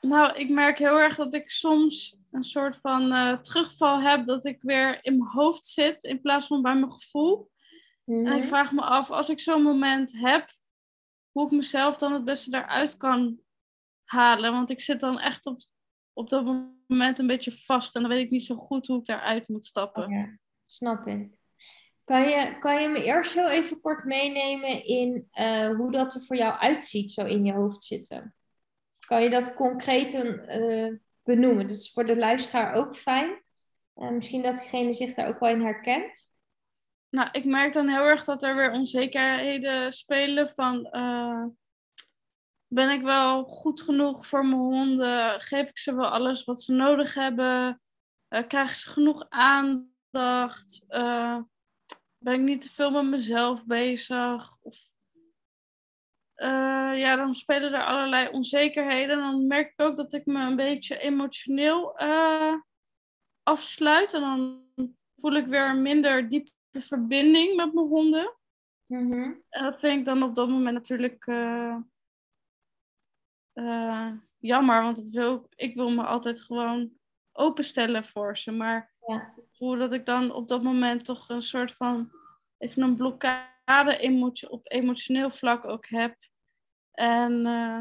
Nou, ik merk heel erg dat ik soms een soort van eh, terugval heb. Dat ik weer in mijn hoofd zit in plaats van bij mijn gevoel. En ik Mhm. vraag me af, als ik zo'n moment heb, hoe ik mezelf dan het beste daaruit kan halen. Want ik zit dan echt op, op dat moment een beetje vast. En dan weet ik niet zo goed hoe ik daaruit moet stappen. Ja, snap ik. Kan je, kan je me eerst heel even kort meenemen in eh, hoe dat er voor jou uitziet, zo in je hoofd zitten? Kan je dat concreet eh, benoemen? Dat is voor de luisteraar ook fijn. Eh, misschien dat diegene zich daar ook wel in herkent. Nou, ik merk dan heel erg dat er weer onzekerheden spelen van... eh, ben ik wel goed genoeg voor mijn honden? Geef ik ze wel alles wat ze nodig hebben? Eh, krijgen ze genoeg aandacht? Ben ik niet te veel met mezelf bezig? Of, eh, ja, dan spelen er allerlei onzekerheden. En dan merk ik ook dat ik me een beetje emotioneel eh, afsluit. En dan voel ik weer een minder diepe verbinding met mijn honden. Mhm. En dat vind ik dan op dat moment natuurlijk eh, jammer, want het wil, ik wil me altijd gewoon openstellen voor ze. Maar Ja. ik voel dat ik dan op dat moment toch een soort van even een blokkade op emotioneel vlak ook heb. En eh,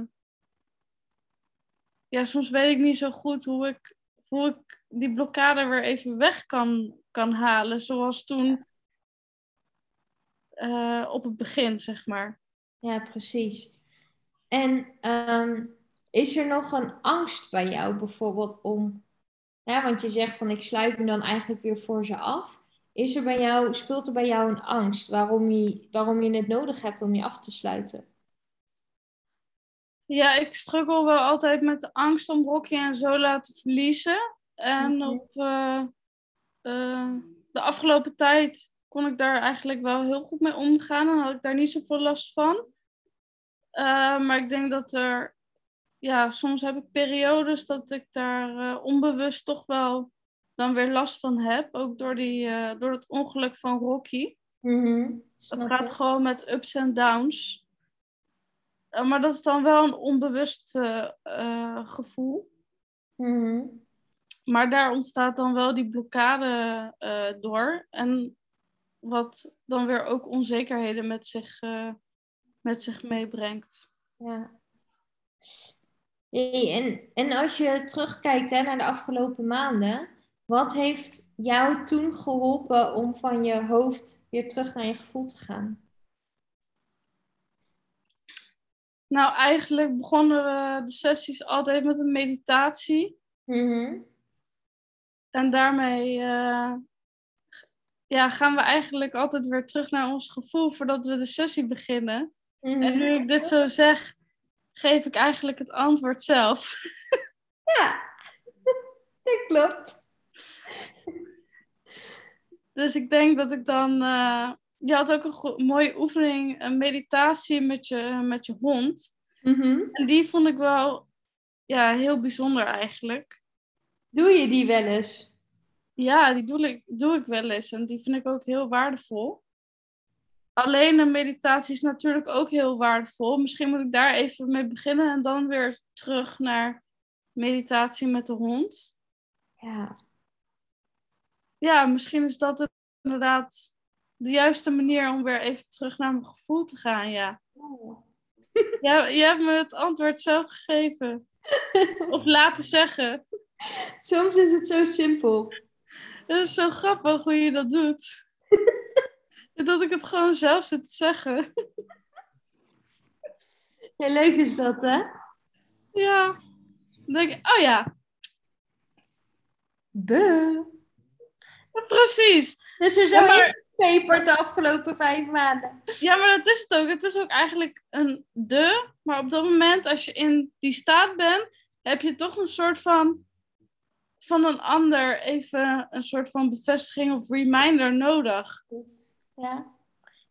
ja, soms weet ik niet zo goed hoe ik, hoe ik die blokkade weer even weg kan, kan halen. Zoals toen eh, op het begin, zeg maar. Ja, precies. En ehm, is er nog een angst bij jou bijvoorbeeld om, ja, want je zegt van ik sluit me dan eigenlijk weer voor ze af. Is er bij jou, speelt er bij jou een angst waarom je, waarom je het nodig hebt om je af te sluiten? Ja, ik struggle wel altijd met de angst om Rocky en Zola te verliezen. En Mhm. op, eh, eh, de afgelopen tijd kon ik daar eigenlijk wel heel goed mee omgaan en had ik daar niet zoveel last van. Eh, maar ik denk dat er, ja, soms heb ik periodes dat ik daar onbewust toch wel dan weer last van heb. Ook door, die, door het ongeluk van Rocky. Mhm, snap gaat gewoon met ups en downs. Eh, maar dat is dan wel een onbewust eh, eh, gevoel. Mhm. Maar daar ontstaat dan wel die blokkade door. En wat dan weer ook onzekerheden met zich, met zich meebrengt. Ja. Hey, en, en als je terugkijkt hè, naar de afgelopen maanden, wat heeft jou toen geholpen om van je hoofd weer terug naar je gevoel te gaan? Nou, eigenlijk begonnen we de sessies altijd met een meditatie. Mhm. En daarmee eh, ja, gaan we eigenlijk altijd weer terug naar ons gevoel voordat we de sessie beginnen. Mhm. En nu ik dit zo zeg, geef ik eigenlijk het antwoord zelf. Ja, (laughs) dat klopt. Dus ik denk dat ik dan. eh, je had ook een go- mooie oefening, een meditatie met je, met je hond. Mhm. En die vond ik wel ja, heel bijzonder eigenlijk. Doe je die wel eens? Ja, die doe ik, doe ik wel eens en die vind ik ook heel waardevol. Alleen een meditatie is natuurlijk ook heel waardevol. Misschien moet ik daar even mee beginnen en dan weer terug naar meditatie met de hond. Ja. Ja, misschien is dat inderdaad de juiste manier om weer even terug naar mijn gevoel te gaan. Ja, ja je hebt me het antwoord zelf gegeven. Of laten zeggen. Soms is het zo simpel. Het is zo grappig hoe je dat doet. (laughs) dat ik het gewoon zelf zit te zeggen. Ja, leuk is dat, hè? Ja. Dan denk ik, oh ja, De. precies. Dus er zo Ja, maar- ingepeperd de afgelopen vijf maanden. Ja, maar dat is het ook. Het is ook eigenlijk een de. Maar op dat moment, als je in die staat bent, heb je toch een soort van van een ander even een soort van bevestiging of reminder nodig. Ja.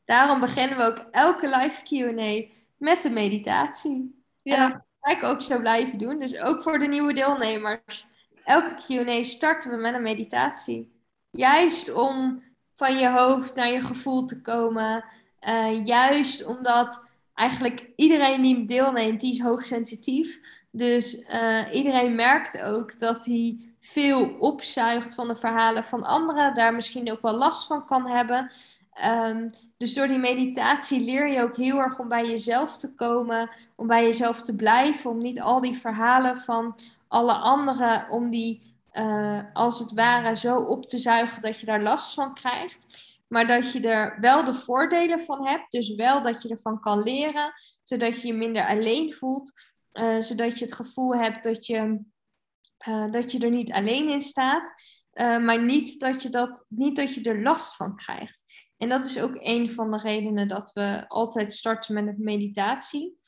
Daarom beginnen we ook elke live Q&A met een meditatie. En Ja, dat ga ik ook zo blijven doen. Dus ook voor de nieuwe deelnemers. Elke Q&A starten we met een meditatie. Juist om van je hoofd naar je gevoel te komen. Eh, juist omdat eigenlijk iedereen die deelneemt, die is hoogsensitief. Dus eh, iedereen merkt ook dat hij veel opzuigt van de verhalen van anderen. Daar misschien ook wel last van kan hebben. Ehm, dus door die meditatie leer je ook heel erg om bij jezelf te komen, om bij jezelf te blijven, om niet al die verhalen van alle anderen, om die eh, als het ware zo op te zuigen dat je daar last van krijgt. Maar dat je er wel de voordelen van hebt, dus wel dat je ervan kan leren, zodat je je minder alleen voelt, eh, zodat je het gevoel hebt dat je, eh, dat je er niet alleen in staat, maar niet dat, je dat, niet dat je er last van krijgt. En dat is ook een van de redenen dat we altijd starten met meditatie.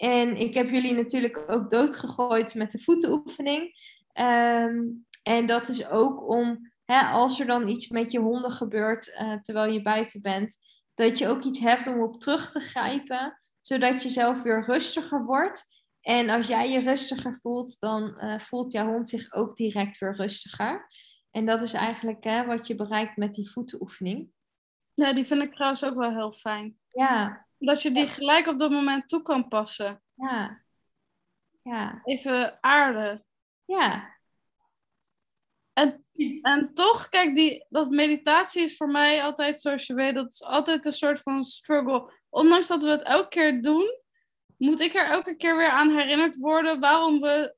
En ik heb jullie natuurlijk ook doodgegooid met de voetenoefening. Ehm, en dat is ook om, hè, als er dan iets met je honden gebeurt eh, terwijl je buiten bent, dat je ook iets hebt om op terug te grijpen, zodat je zelf weer rustiger wordt. En als jij je rustiger voelt, dan eh, voelt jouw hond zich ook direct weer rustiger. En dat is eigenlijk hè, wat je bereikt met die voetenoefening. ja, die vind ik trouwens ook wel heel fijn. Ja, Dat je die gelijk op dat moment toe kan passen. ja, ja, Even aarden. Ja. En, en toch, kijk, die, dat meditatie is voor mij altijd, zoals je weet, dat is altijd een soort van struggle. Ondanks dat we het elke keer doen, moet ik er elke keer weer aan herinnerd worden waarom we,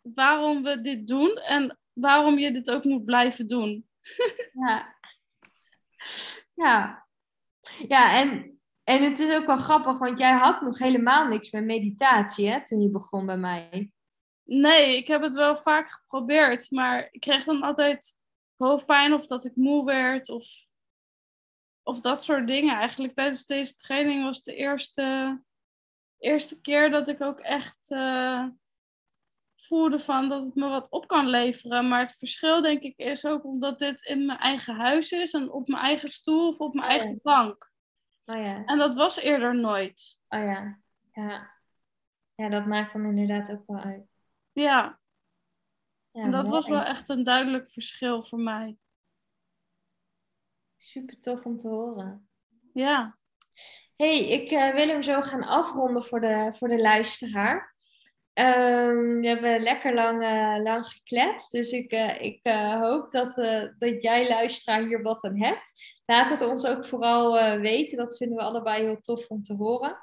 waarom we dit doen en waarom je dit ook moet blijven doen. (laughs) Ja. Ja. Ja, en, en het is ook wel grappig, want jij had nog helemaal niks met meditatie, hè, toen je begon bij mij. Nee, ik heb het wel vaak geprobeerd, maar ik kreeg dan altijd hoofdpijn of dat ik moe werd of, of dat soort dingen. Eigenlijk tijdens deze training was het de eerste, eerste keer dat ik ook echt eh, voelde van dat het me wat op kan leveren. Maar het verschil denk ik is ook omdat dit in mijn eigen huis is en op mijn eigen stoel of op mijn Oh, eigen bank. Oh ja. En dat was eerder nooit. Oh ja. Ja. Ja, dat maakt dan inderdaad ook wel uit. Ja, Ja, en dat was wel echt een duidelijk verschil voor mij. Super tof om te horen. Ja, hey, ik eh, wil hem zo gaan afronden voor de, voor de luisteraar. Ehm, we hebben lekker lang, eh, lang gekletst, dus ik, eh, ik hoop dat, dat jij luisteraar hier wat aan hebt. Laat het ons ook vooral weten, dat vinden we allebei heel tof om te horen.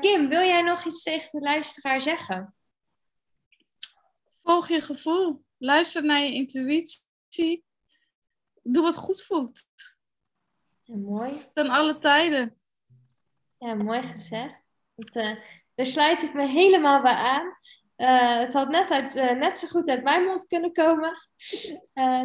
Kim, wil jij nog iets tegen de luisteraar zeggen? Volg je gevoel. Luister naar je intuïtie. Doe wat goed voelt. Ja, mooi. Ten alle tijden. Ja, mooi gezegd. Eh, daar sluit ik me helemaal bij aan. Eh, het had net, uit, eh, net zo goed uit mijn mond kunnen komen.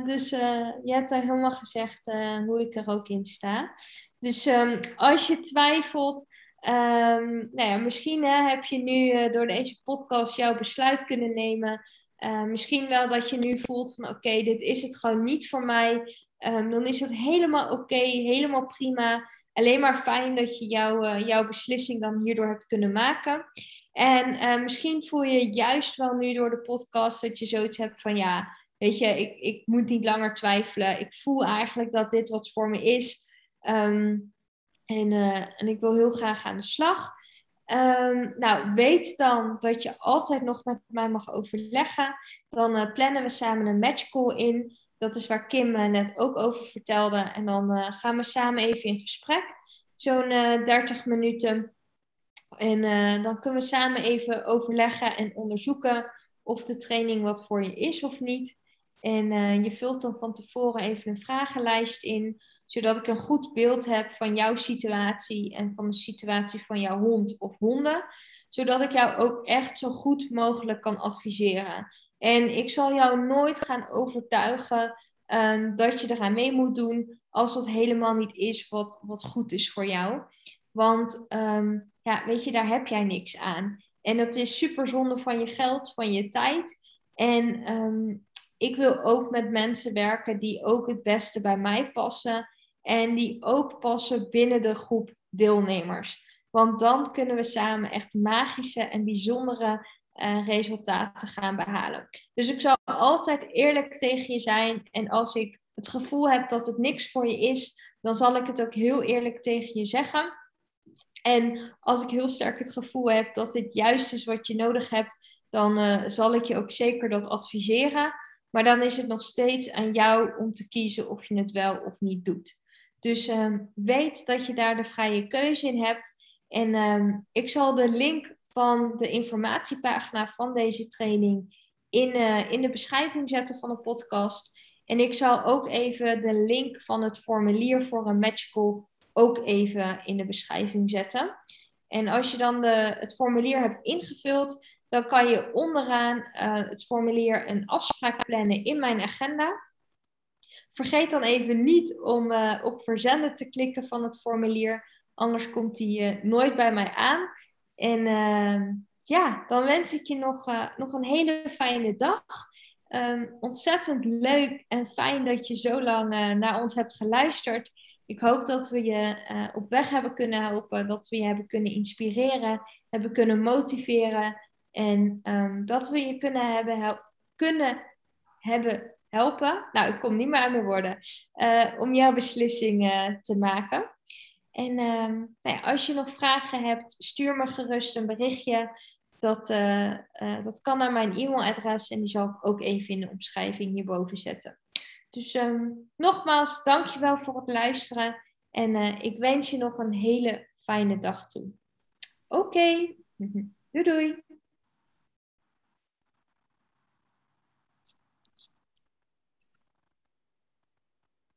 Dus je hebt al helemaal gezegd hoe ik er ook in sta. Dus ehm, als je twijfelt, ehm, nou ja, misschien hè, heb je nu door deze podcast jouw besluit kunnen nemen. Eh, misschien wel dat je nu voelt van oké, dit is het gewoon niet voor mij. Ehm, dan is het helemaal oké, helemaal prima. Alleen maar fijn dat je jouw, eh, jouw beslissing dan hierdoor hebt kunnen maken. En eh, misschien voel je juist wel nu door de podcast dat je zoiets hebt van ja, weet je, ik, ik moet niet langer twijfelen. Ik voel eigenlijk dat dit wat voor me is. Ehm, en, en ik wil heel graag aan de slag. Ehm, nou, weet dan dat je altijd nog met mij mag overleggen. Dan eh, plannen we samen een matchcall in. Dat is waar Kim eh, net ook over vertelde. En dan eh, gaan we samen even in gesprek. Zo'n eh 30 minuten. En dan kunnen we samen even overleggen en onderzoeken of de training wat voor je is of niet. En je vult dan van tevoren even een vragenlijst in, zodat ik een goed beeld heb van jouw situatie en van de situatie van jouw hond of honden. Zodat ik jou ook echt zo goed mogelijk kan adviseren. En ik zal jou nooit gaan overtuigen ehm, dat je eraan mee moet doen als dat helemaal niet is wat, wat goed is voor jou. Want ehm, ja, weet je, daar heb jij niks aan. En dat is super zonde van je geld, van je tijd. En ehm, ik wil ook met mensen werken die ook het beste bij mij passen. En die ook passen binnen de groep deelnemers. Want dan kunnen we samen echt magische en bijzondere eh, resultaten gaan behalen. Dus ik zal altijd eerlijk tegen je zijn. En als ik het gevoel heb dat het niks voor je is, dan zal ik het ook heel eerlijk tegen je zeggen. En als ik heel sterk het gevoel heb dat dit juist is wat je nodig hebt, dan uh, zal ik je ook zeker dat adviseren. Maar dan is het nog steeds aan jou om te kiezen of je het wel of niet doet. Dus um, weet dat je daar de vrije keuze in hebt. En um, ik zal de link van de informatiepagina van deze training in, uh, in de beschrijving zetten van de podcast. En ik zal ook even de link van het formulier voor een matchcall ook even in de beschrijving zetten. En als je dan de, het formulier hebt ingevuld, dan kan je onderaan uh, het formulier een afspraak plannen in mijn agenda. Vergeet dan even niet om uh, op verzenden te klikken van het formulier, anders komt die uh, nooit bij mij aan. En uh, ja, dan wens ik je nog, uh, nog een hele fijne dag. Um, ontzettend leuk en fijn dat je zo lang naar ons hebt geluisterd. Ik hoop dat we je op weg hebben kunnen helpen, dat we je hebben kunnen inspireren, hebben kunnen motiveren en um, dat we je kunnen hebben, kunnen hebben helpen. Nou, ik kom niet meer aan mijn woorden. Uh, om jouw beslissing te maken. En um, nou ja, als je nog vragen hebt, stuur me gerust een berichtje. Dat, uh, dat kan naar mijn e-mailadres en die zal ik ook even in de omschrijving hierboven zetten. Dus um, nogmaals, dankjewel voor het luisteren en ik wens je nog een hele fijne dag toe. Oké, (laughs) doei doei.